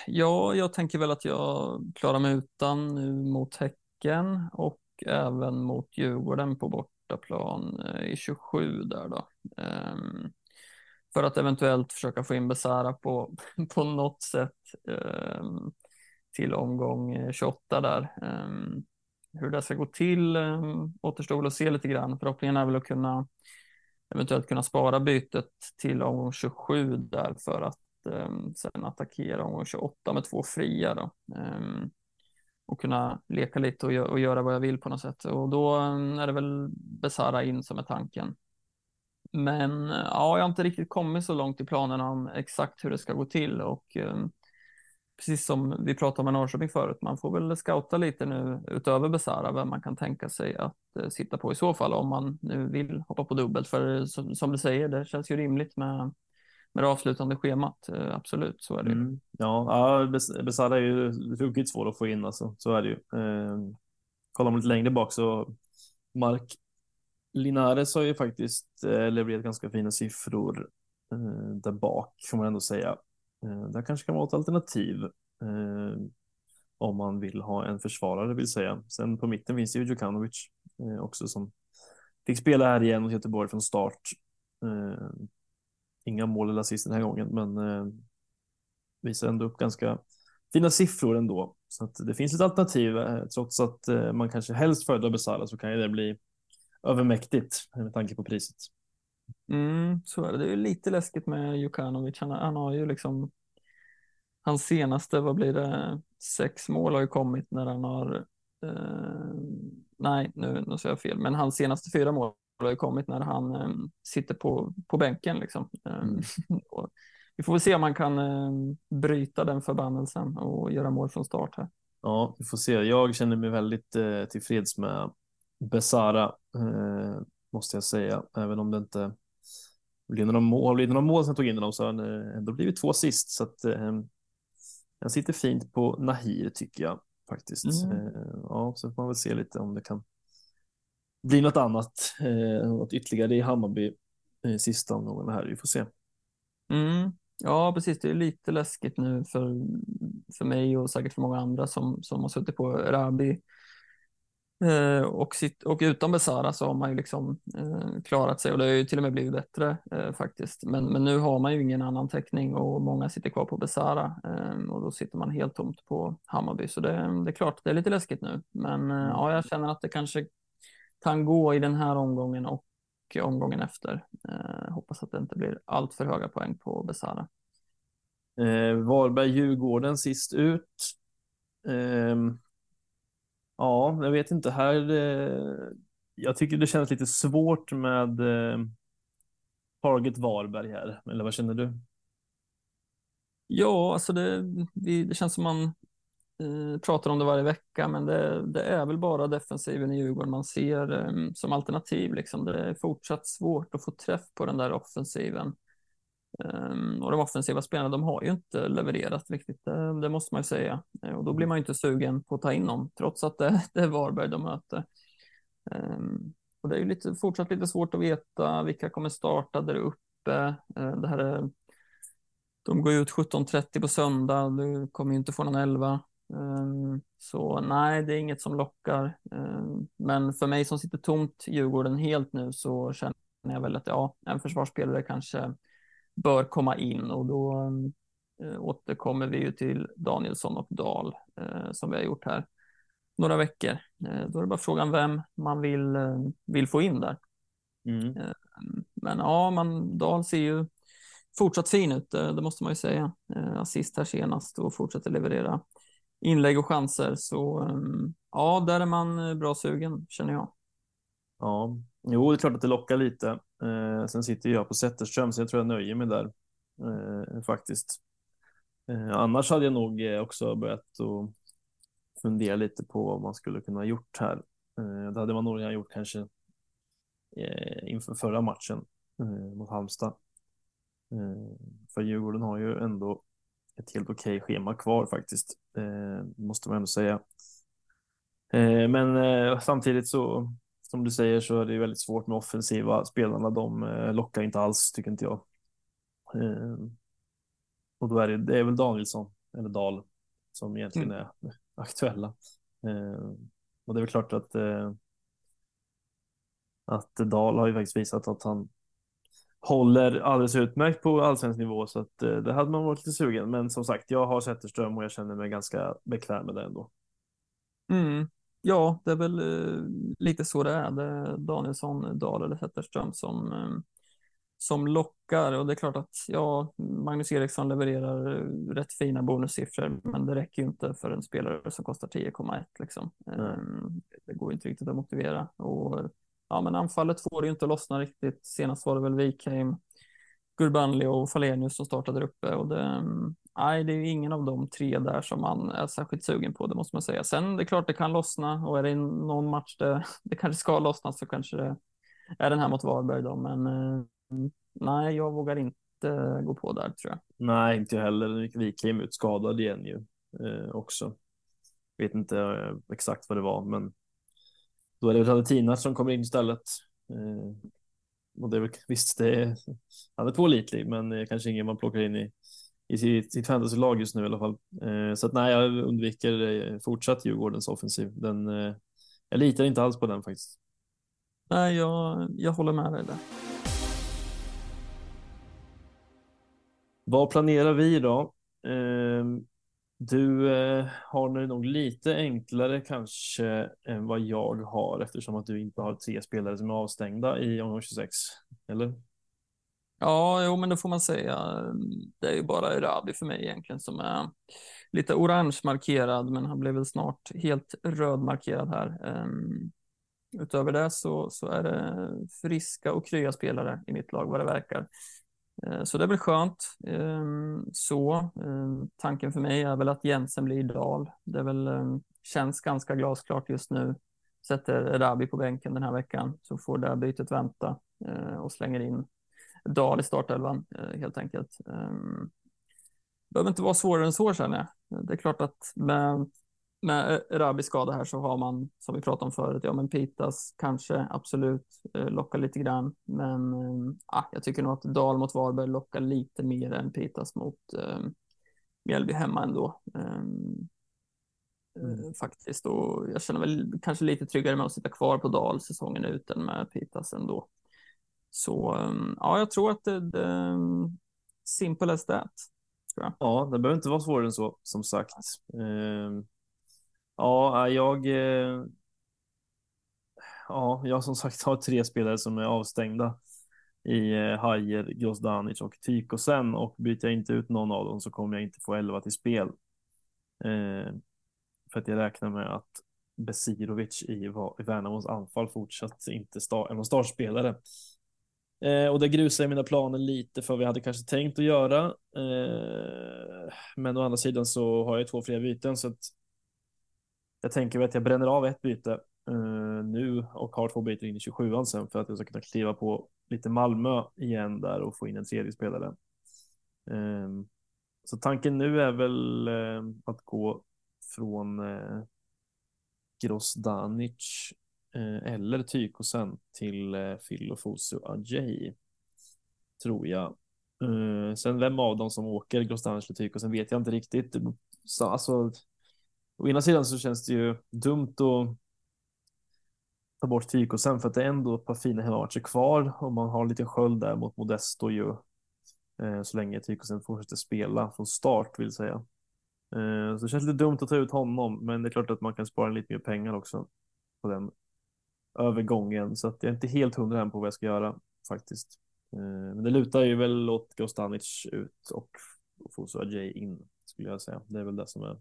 Ja, jag tänker väl att jag klarar mig utan nu mot Häcken och även mot Djurgården på bortaplan eh, i 27 där då. Ehm, för att eventuellt försöka få in Besara på, *laughs* på något sätt ehm, till omgång eh, 28 där. Ehm, hur det ska gå till återstår väl att se lite grann. Förhoppningen är väl att kunna eventuellt kunna spara bytet till omgång 27 där för att Ehm, sen attackera omgång 28 med två fria. Då ehm, och kunna leka lite och, gö och, göra vad jag vill på något sätt. Och då ehm, är det väl Besara in som är tanken. Men ja, jag har inte riktigt kommit så långt i planerna om exakt hur det ska gå till och precis som vi pratade med Norrköping förut, man får väl scouta lite nu utöver Besara vem man kan tänka sig att eh, sitta på i så fall om man nu vill hoppa på dubbelt. För som, som du säger, det känns ju rimligt med med det avslutande schemat. Eh, absolut, så är det. Mm. Ja, ja Besara är ju ruggigt svår att få in alltså. Så är det ju. Eh, kollar man lite längre bak så Mark Linares har ju faktiskt eh, levererat ganska fina siffror eh, där bak får man ändå säga. Där kanske kan vara ett alternativ om man vill ha en försvarare vill säga. Sen på mitten finns det ju Djukanovic också som fick spela här igen mot Göteborg från start. Ehm, Inga mål eller assist den här gången, men eh, visar ändå upp ganska fina siffror ändå. Så att det finns ett alternativ. Eh, trots att eh, man kanske helst föredrar Besara så kan ju det bli övermäktigt med tanke på priset. Mm, så är det. Det är lite läskigt med Jukanovic. Han, han har ju liksom hans senaste, vad blir det, sex mål har ju kommit när han har, eh, nej nu, nu sa jag fel, men hans senaste fyra mål har ju kommit när han eh, sitter på, på bänken liksom. Mm. *laughs* vi får väl se om man kan eh, bryta den förbannelsen och göra mål från start här. Ja, vi får se. Jag känner mig väldigt eh, tillfreds med Besara, eh, måste jag säga, även om det inte blir några mål, blir några mål som tog in dem så har han eh, ändå blivit två sist. Så att eh, han sitter fint på Nahir tycker jag faktiskt. Mm. Eh, ja, så får man väl se lite om det kan bli något annat, eh, något ytterligare i Hammarby eh, sista omgången här. Vi får se. Mm. Ja, precis. Det är lite läskigt nu för, för mig och säkert för många andra som, som har suttit på Rabi. Eh, och, sitt, och utan Besara så har man ju liksom eh, klarat sig och det har ju till och med blivit bättre eh, faktiskt. Men, men nu har man ju ingen annan täckning och många sitter kvar på Besara eh, och då sitter man helt tomt på Hammarby. Så det, det är klart, det är lite läskigt nu. Men eh, ja, jag känner att det kanske kan gå i den här omgången och omgången efter. Eh, hoppas att det inte blir allt för höga poäng på Besara. Eh, Varberg-Djurgården sist ut. Eh, ja, jag vet inte. Här, eh, jag tycker det känns lite svårt med eh, Target Varberg här. Eller vad känner du? Ja, alltså det, det känns som man Eh, Eh, pratar om det varje vecka, men det, det, är väl bara defensiven i Djurgården man ser ehm, som alternativ. Liksom. Det är fortsatt svårt att få träff på den där offensiven. Ehm, och de offensiva spelarna, de har ju inte levererat riktigt, det, det måste man ju säga. Eh, och då blir man ju inte sugen på att ta in dem, trots att det, *laughs* det är Varberg de möter. Ehm, och det är ju lite, fortsatt lite svårt att veta vilka kommer starta där uppe. Eh, det här är, de går ut 17.30 på söndag, du kommer ju inte få någon 11. Ehm, så nej, det är inget som lockar. Ehm, men för mig som sitter tomt Djurgården helt nu så känner jag väl att ja, en försvarsspelare kanske bör komma in och då äh, återkommer vi ju till Danielsson och Dahl äh, som vi har gjort här några veckor. Äh, då är det bara frågan vem man vill, vill få in där. Mm. Ehm, men ja, man, Dahl ser ju fortsatt fin ut, det måste man ju säga. Assist här senast och fortsätter leverera inlägg och chanser. Så ehm, ja, där är man eh, bra sugen känner jag. Ja, jo, det är klart att det lockar lite. Eh, sen sitter jag på Zetterström, så jag tror jag nöjer mig där eh, faktiskt. Eh, annars hade jag nog eh, också börjat att fundera lite på vad man skulle kunna ha gjort här. Eh, det hade man nog redan gjort kanske eh, inför förra matchen mot Halmstad. För Djurgården har ju ändå ett helt okej schema kvar faktiskt, eh, måste man ändå säga. Eh, men eh, samtidigt så, som du säger, så är det väldigt svårt med offensiva spelarna. De eh, lockar inte alls, tycker inte jag. Eh, och då är det, det är väl Danielsson, eller Dahl, som egentligen mm. är *laughs* aktuella. Eh, och det är väl klart att att Dahl har ju faktiskt visat att han håller alldeles utmärkt på allsvensk nivå så att eh, det hade man varit lite sugen. Men som sagt, jag har Zetterström och jag känner mig ganska bekväm med det ändå. Mm. Ja, det är väl eh, lite så det är. Det är Danielsson, Dahl eller Zetterström som, eh, som lockar och det är klart att ja, Magnus Eriksson levererar rätt fina bonussiffror, men det räcker ju inte för en spelare som kostar 10,1 liksom. Mm. Det går inte riktigt att motivera och ja, men anfallet får det ju inte lossna riktigt. Senast var det väl Wikheim, Gurbanli och Falenius som startade där uppe och det, nej, det är ju ingen av de tre där som man är särskilt sugen på, det måste man säga. Sen det är klart det kan lossna och är det någon match det, *laughs* det kanske ska lossna så kanske det är den här mot Varberg då, men eh, nej, jag vågar inte gå på där tror jag. Nej, inte jag heller. Wikheim ut skadad igen ju eh, också. Vet inte eh, exakt vad det var, men då är det Radetinac som kommer in istället. Eh, och det är väl visst, det är, han är pålitlig, men kanske ingen man plockar in i, i sitt, sitt fantasylag just nu i alla fall. Eh, så att nej, jag undviker eh, fortsatt Djurgårdens offensiv. Den, eh, jag litar inte alls på den faktiskt. Nej, jag, jag håller med dig där. Vad planerar vi då? Du eh, har det nog lite enklare kanske än vad jag har eftersom att du inte har tre spelare som är avstängda i omgång 26, eller? Ja, jo, men det får man säga. Det är ju bara Erabi för mig egentligen som är lite orange markerad, men han blev väl snart helt röd markerad här. Um, utöver det så, så är det friska och krya spelare i mitt lag vad det verkar. Eh, så det är väl skönt. Ehm, så ehm, tanken för mig är väl att Jensen blir ideal. Det är väl, ehm, känns ganska glasklart just nu. Sätter Rabi på bänken den här veckan så får det bytet vänta eh, och slänger in Dahl i startelvan eh, helt enkelt. Det behöver inte vara svårare än så känner jag. Det är klart att med, med Rabis skada här så har man, som vi pratade om förut, ja men Pitas kanske absolut eh, lockar lite grann. Men äh, jag tycker nog att Dahl mot Varberg lockar lite mer än Pitas mot äh, Mjällby hemma ändå. Ähm, Mm. faktiskt. Och jag känner väl kanske lite tryggare med att sitta kvar på Dal säsongen ut än med Pitas ändå. Så ja, jag tror att det, är simple as that. Ja, det behöver inte vara svårare än så, som sagt. Äh, eh, ja, jag. Ja, jag som sagt har tre spelare som är avstängda i eh, Hajer, Grozdanic och Tykosen och byter jag inte ut någon av dem så kommer jag inte få 11 till spel. Eh, för att jag räknar med att Besirovic i, i Värnamos anfall fortsatt inte star, är någon startspelare. Eh, och det grusar mina planer lite för vad vi hade kanske tänkt att göra. Eh, men å andra sidan så har jag två fler byten så att jag tänker att jag bränner av ett byte eh, nu och har två byten in i 27an sen för att jag ska kunna kliva på lite Malmö igen där och få in en tredje spelare. Eh, så tanken nu är väl eh, att gå från eh, Grosdanic Eh, eller Tykosen till eh, Filofosu Ajay. Tror jag. Eh, sen vem av dem som åker Grosdanic eller Tykosen vet jag inte riktigt. Så, alltså, å ena sidan så känns det ju dumt att ta bort Tykosen för att det är ändå ett par fina hemmamatcher kvar och man har en liten sköld där mot Modesto ju. Eh, så länge Tykosen fortsätter spela från start vill säga. Eh, så det känns lite dumt att ta ut honom, men det är klart att man kan spara lite mer pengar också på den övergången så att jag är inte helt hundra än på vad jag ska göra faktiskt. Eh, men det lutar ju väl åt Gostanic ut och Fosu Ajay in skulle jag säga. Det är väl det som är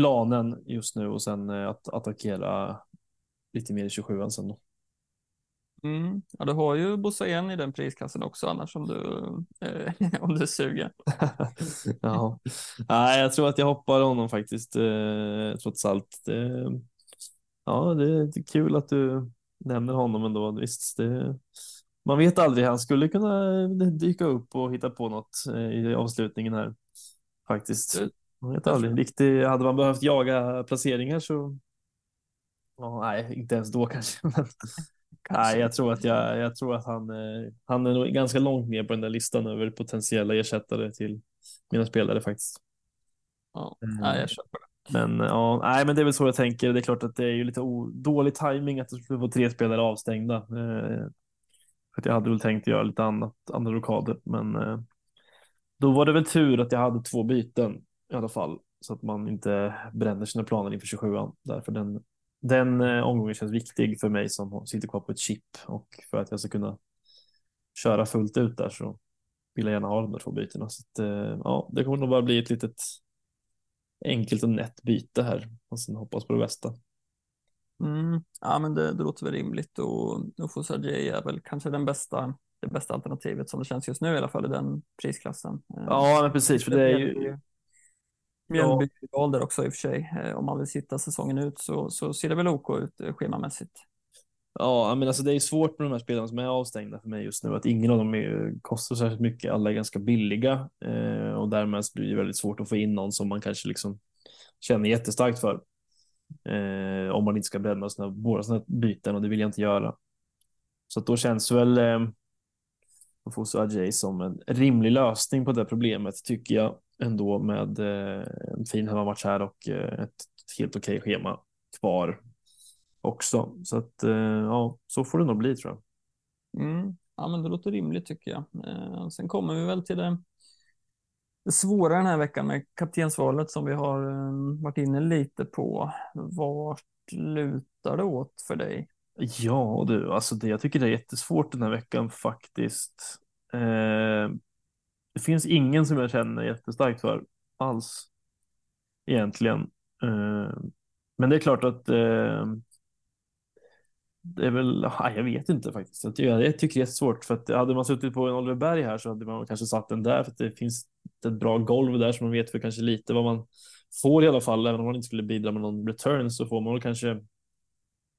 planen just nu och sen eh, att attackera lite mer i 27 sen då. Mm. Ja, du har ju Bossa igen i den prisklassen också annars om du, eh, *laughs* om du suger. *laughs* ja, Nej, jag tror att jag hoppar honom faktiskt eh, trots allt. Det, ja, det är kul att du nämner honom ändå. Visst, det, man vet aldrig. Han skulle kunna dyka upp och hitta på något eh, i avslutningen här faktiskt. Man vet aldrig. Riktigt, hade man behövt jaga placeringar så. Ja, nej, inte ens då kanske. *laughs* Men, kanske. Nej, jag tror att jag, jag tror att han, eh, han är nog ganska långt ner på den där listan över potentiella ersättare till mina spelare faktiskt. Ja, nej, jag köper det. Men ja, nej, men det är väl så jag tänker. Det är klart att det är ju lite dålig timing att du skulle få tre spelare avstängda. Eh, för jag hade väl tänkt göra lite annat, andra rockader, men eh, då var det väl tur att jag hade två byten i alla fall så att man inte bränner sina planer inför 27an. Därför den, den eh, omgången känns viktig för mig som sitter kvar på ett chip och för att jag ska kunna köra fullt ut där så vill jag gärna ha de där två bytena. Så att, eh, ja, det kommer nog bara bli ett litet enkelt och nätt byte här och sen hoppas på det bästa. Mm, ja, men det, det låter väl rimligt och Ufos Ajay är väl kanske den bästa, det bästa alternativet som det känns just nu i alla fall i den prisklassen. Ja, men precis, för det är ju. Mjällby ja. där också i och för sig. Eh, om man vill sitta säsongen ut så, så ser det väl OK ut eh, schemamässigt. Ja, men alltså det är svårt med de här spelarna som är avstängda för mig just nu. Att ingen av dem är, kostar särskilt mycket. Alla är ganska billiga eh, och därmed blir det väldigt svårt att få in någon som man kanske liksom känner jättestarkt för. Eh, om man inte ska bränna sina, båda sina byten och det vill jag inte göra. Så då känns väl eh, Ofosu Ajay som en rimlig lösning på det problemet tycker jag ändå med eh, en fin hemmamatch här och eh, ett helt okej okay schema kvar också. Så att eh, ja, så får det nog bli tror jag. Mm. Ja, men det låter rimligt tycker jag. Eh, sen kommer vi väl till det, det svåra den här veckan med kaptensvalet som vi har eh, varit inne lite på. Vart lutar det åt för dig? Ja du, alltså det, jag tycker det är jättesvårt den här veckan faktiskt. Eh, det finns ingen som jag känner jättestarkt för alls egentligen. Eh, men det är klart att eh, det är väl, ah, jag vet inte faktiskt. Jag tycker, jag tycker det är svårt för att hade man suttit på en Oliver Berg här så hade man kanske satt den där för att det finns ett bra golv där som man vet för kanske lite vad man får i alla fall. Även om man inte skulle bidra med någon return så får man väl kanske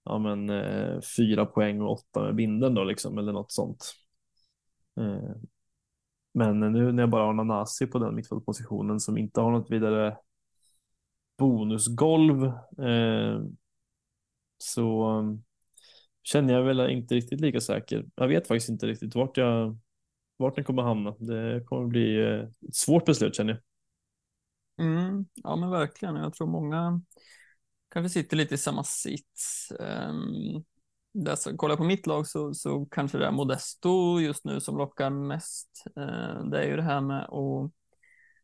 ja, men, eh, fyra poäng och åtta med binden då liksom eller något sånt. Eh, men nu när jag bara har Nanasi på den mittfältpositionen som inte har något vidare bonusgolv eh, så eh, känner jag väl inte riktigt lika säker. Jag vet faktiskt inte riktigt vart jag vart den kommer hamna. Det kommer bli eh, ett svårt beslut känner jag. Mm, ja men verkligen. Jag tror många kanske sitter lite i samma sits. Um, där, kollar på mitt lag så, så kanske det är Modesto just nu som lockar mest. Uh, det är ju det här med att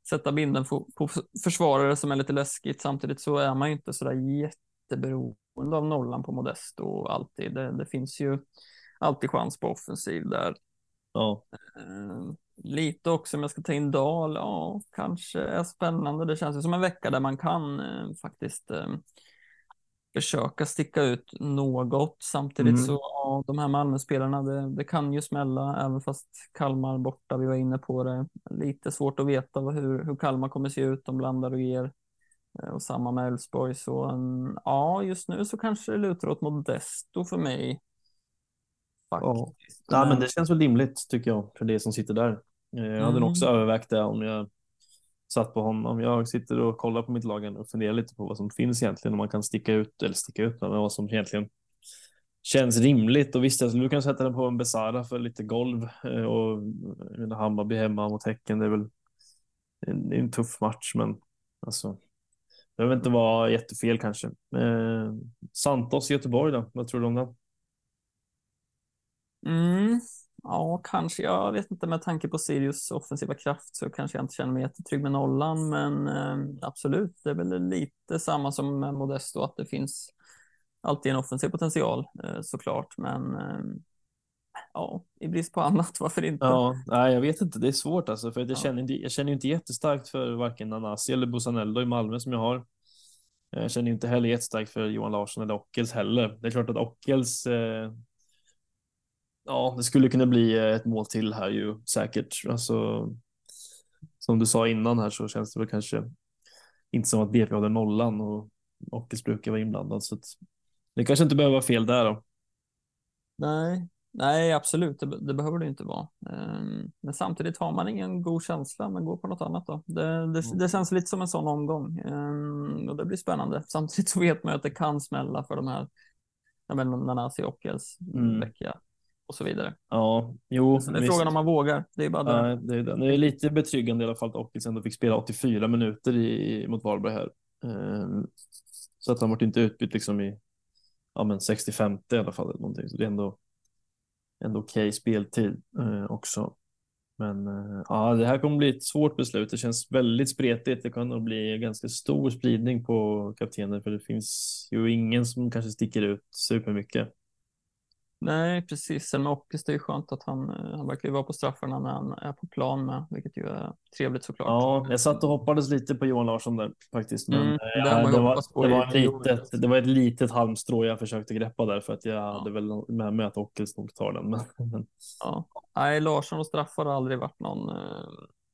sätta binden på, på försvarare som är lite läskigt. Samtidigt så är man ju inte så där jätteberoende av nollan på Modesto alltid. Det, det finns ju alltid chans på offensiv där. Ja. Uh, lite också om jag ska ta in Dal, ja, kanske är spännande. Det känns ju som en vecka där man kan uh, faktiskt uh, försöka sticka ut något. Samtidigt mm. så, ja, de här Malmöspelarna, det, det kan ju smälla, även fast Kalmar borta, vi var inne på det. Lite svårt att veta hur, hur Kalmar kommer se ut, de blandar och ger. Eh, och samma med Elfsborg, så um, ja, just nu så kanske det lutar åt Modesto för mig. Faktiskt. Ja. ja, men det känns väl rimligt tycker jag, för det som sitter där. Eh, jag hade mm. nog också övervägt det om jag satt på honom. Jag sitter och kollar på mitt lag och funderar lite på vad som finns egentligen om man kan sticka ut eller sticka ut men vad som egentligen känns rimligt och visst, jag du kan sätta den på en Besara för lite golv eh, och Hammarby hemma mot Häcken. Det är väl en, en tuff match, men alltså. Det behöver inte vara jättefel kanske. Eh, Santos i Göteborg då? Vad tror du om den? Mm. Ja, kanske. Jag vet inte med tanke på Sirius offensiva kraft så kanske jag inte känner mig jättetrygg med nollan, men eh, absolut, det är väl lite samma som med Modesto, att det finns alltid en offensiv potential eh, såklart, men eh, ja, i brist på annat, *laughs* varför inte? Ja, nej, jag vet inte. Det är svårt alltså, för jag, ja. känner, inte, jag känner inte jättestarkt för varken Nanasi eller Busanello i Malmö som jag har. Jag känner inte heller jättestarkt för Johan Larsson eller Ockels heller. Det är klart att Ockels eh, ja, det skulle kunna bli ett mål till här ju säkert. Alltså, som du sa innan här så känns det väl kanske inte som att BP håller nollan och Ockels brukar vara inblandad. Så att det kanske inte behöver vara fel där då. Nej, nej absolut, det, det behöver det inte vara. Um, men samtidigt har man ingen god känsla, men går på något annat då. Det, det, mm. det känns lite som en sån omgång um, och det blir spännande. *laughs* Samtidigt så vet man att det kan smälla för de här Nanasi och Ockels mm. vecka och så vidare. Ja, jo. Det är visst. frågan om man vågar. Det är bara det. Ja, det, är, det är lite betryggande i alla fall att Ockels ändå fick spela 84 minuter i, mot Varberg här. Um, så att han varit inte utbytt liksom i ja, men 65 i alla fall. Eller någonting. Så det är ändå, ändå okej okay speltid uh, också. Men uh, ja, det här kommer bli ett svårt beslut. Det känns väldigt spretigt. Det kan nog bli ganska stor spridning på kaptenen för det finns ju ingen som kanske sticker ut supermycket. Nej, precis. Sen med Ockes, det är skönt att han, eh, han verkar vara på straffarna när han är på plan med, vilket ju är trevligt såklart. Ja, jag satt och hoppades lite på Johan Larsson där faktiskt. Men mm, eh, det, var, det, var, det, var litet, det var ett litet halmstrå jag försökte greppa där för att jag ja. hade väl med mig att Ockels nog tar den. Men, *laughs* ja. Nej, Larsson och straffar har aldrig varit någon uh,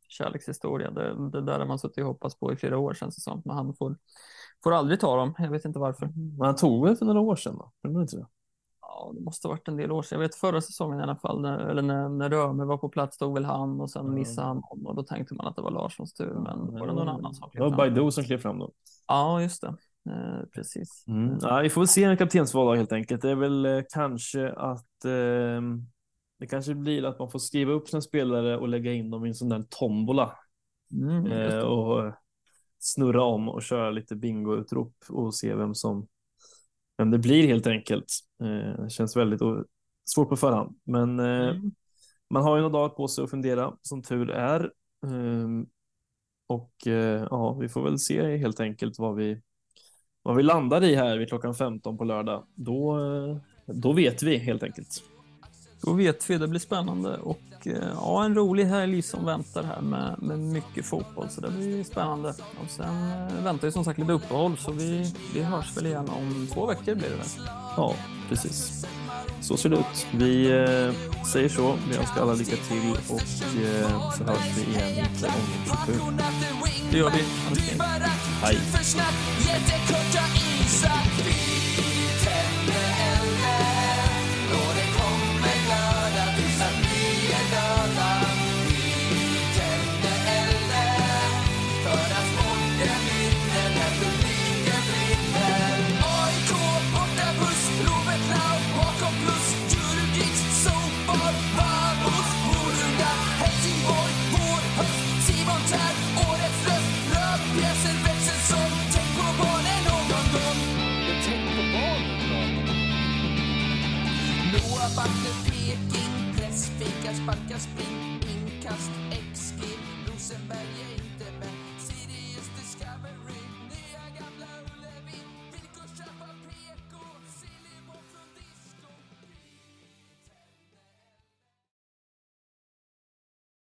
kärlekshistoria. Det, det där har man suttit och hoppats på i flera år känns det som. Men han får, får aldrig ta dem. Jag vet inte varför. Men han tog väl för några år sedan? Då? Inte det? Det måste ha varit en del år sedan. Jag vet förra säsongen i alla fall, när, eller när, när Römer var på plats stod väl han och sen missade han och då tänkte man att det var Larssons tur, men var det någon annan som klev fram? Det var Baidu som klev fram då. Ja, just det. Eh, precis. Mm. Ja, vi får väl se en kaptensval helt enkelt. Det är väl eh, kanske att eh, det kanske blir att man får skriva upp sina spelare och lägga in dem i en sån där tombola Mm, eh, och snurra om och köra lite bingoutrop och se vem som vem det blir helt enkelt. Eh, det känns väldigt svårt på förhand, men eh, Mm. man har ju några dagar på sig att fundera som tur är. Ehm, och eh, ja, vi får väl se helt enkelt vad vi vad vi landar i här vid klockan 15 på lördag. Då, eh, då vet vi helt enkelt. Då vet vi, det blir spännande och eh, ja, en rolig helg som väntar här med, med mycket fotboll så det blir spännande. Och sen eh, väntar ju som sagt lite uppehåll så vi, vi hörs väl igen om två veckor blir det väl. Ja, precis. Så ser det ut. Vi eh, säger så. Vi önskar alla lycka till och eh, så hörs vi igen inte om 27. Det gör vi. Hej. podcast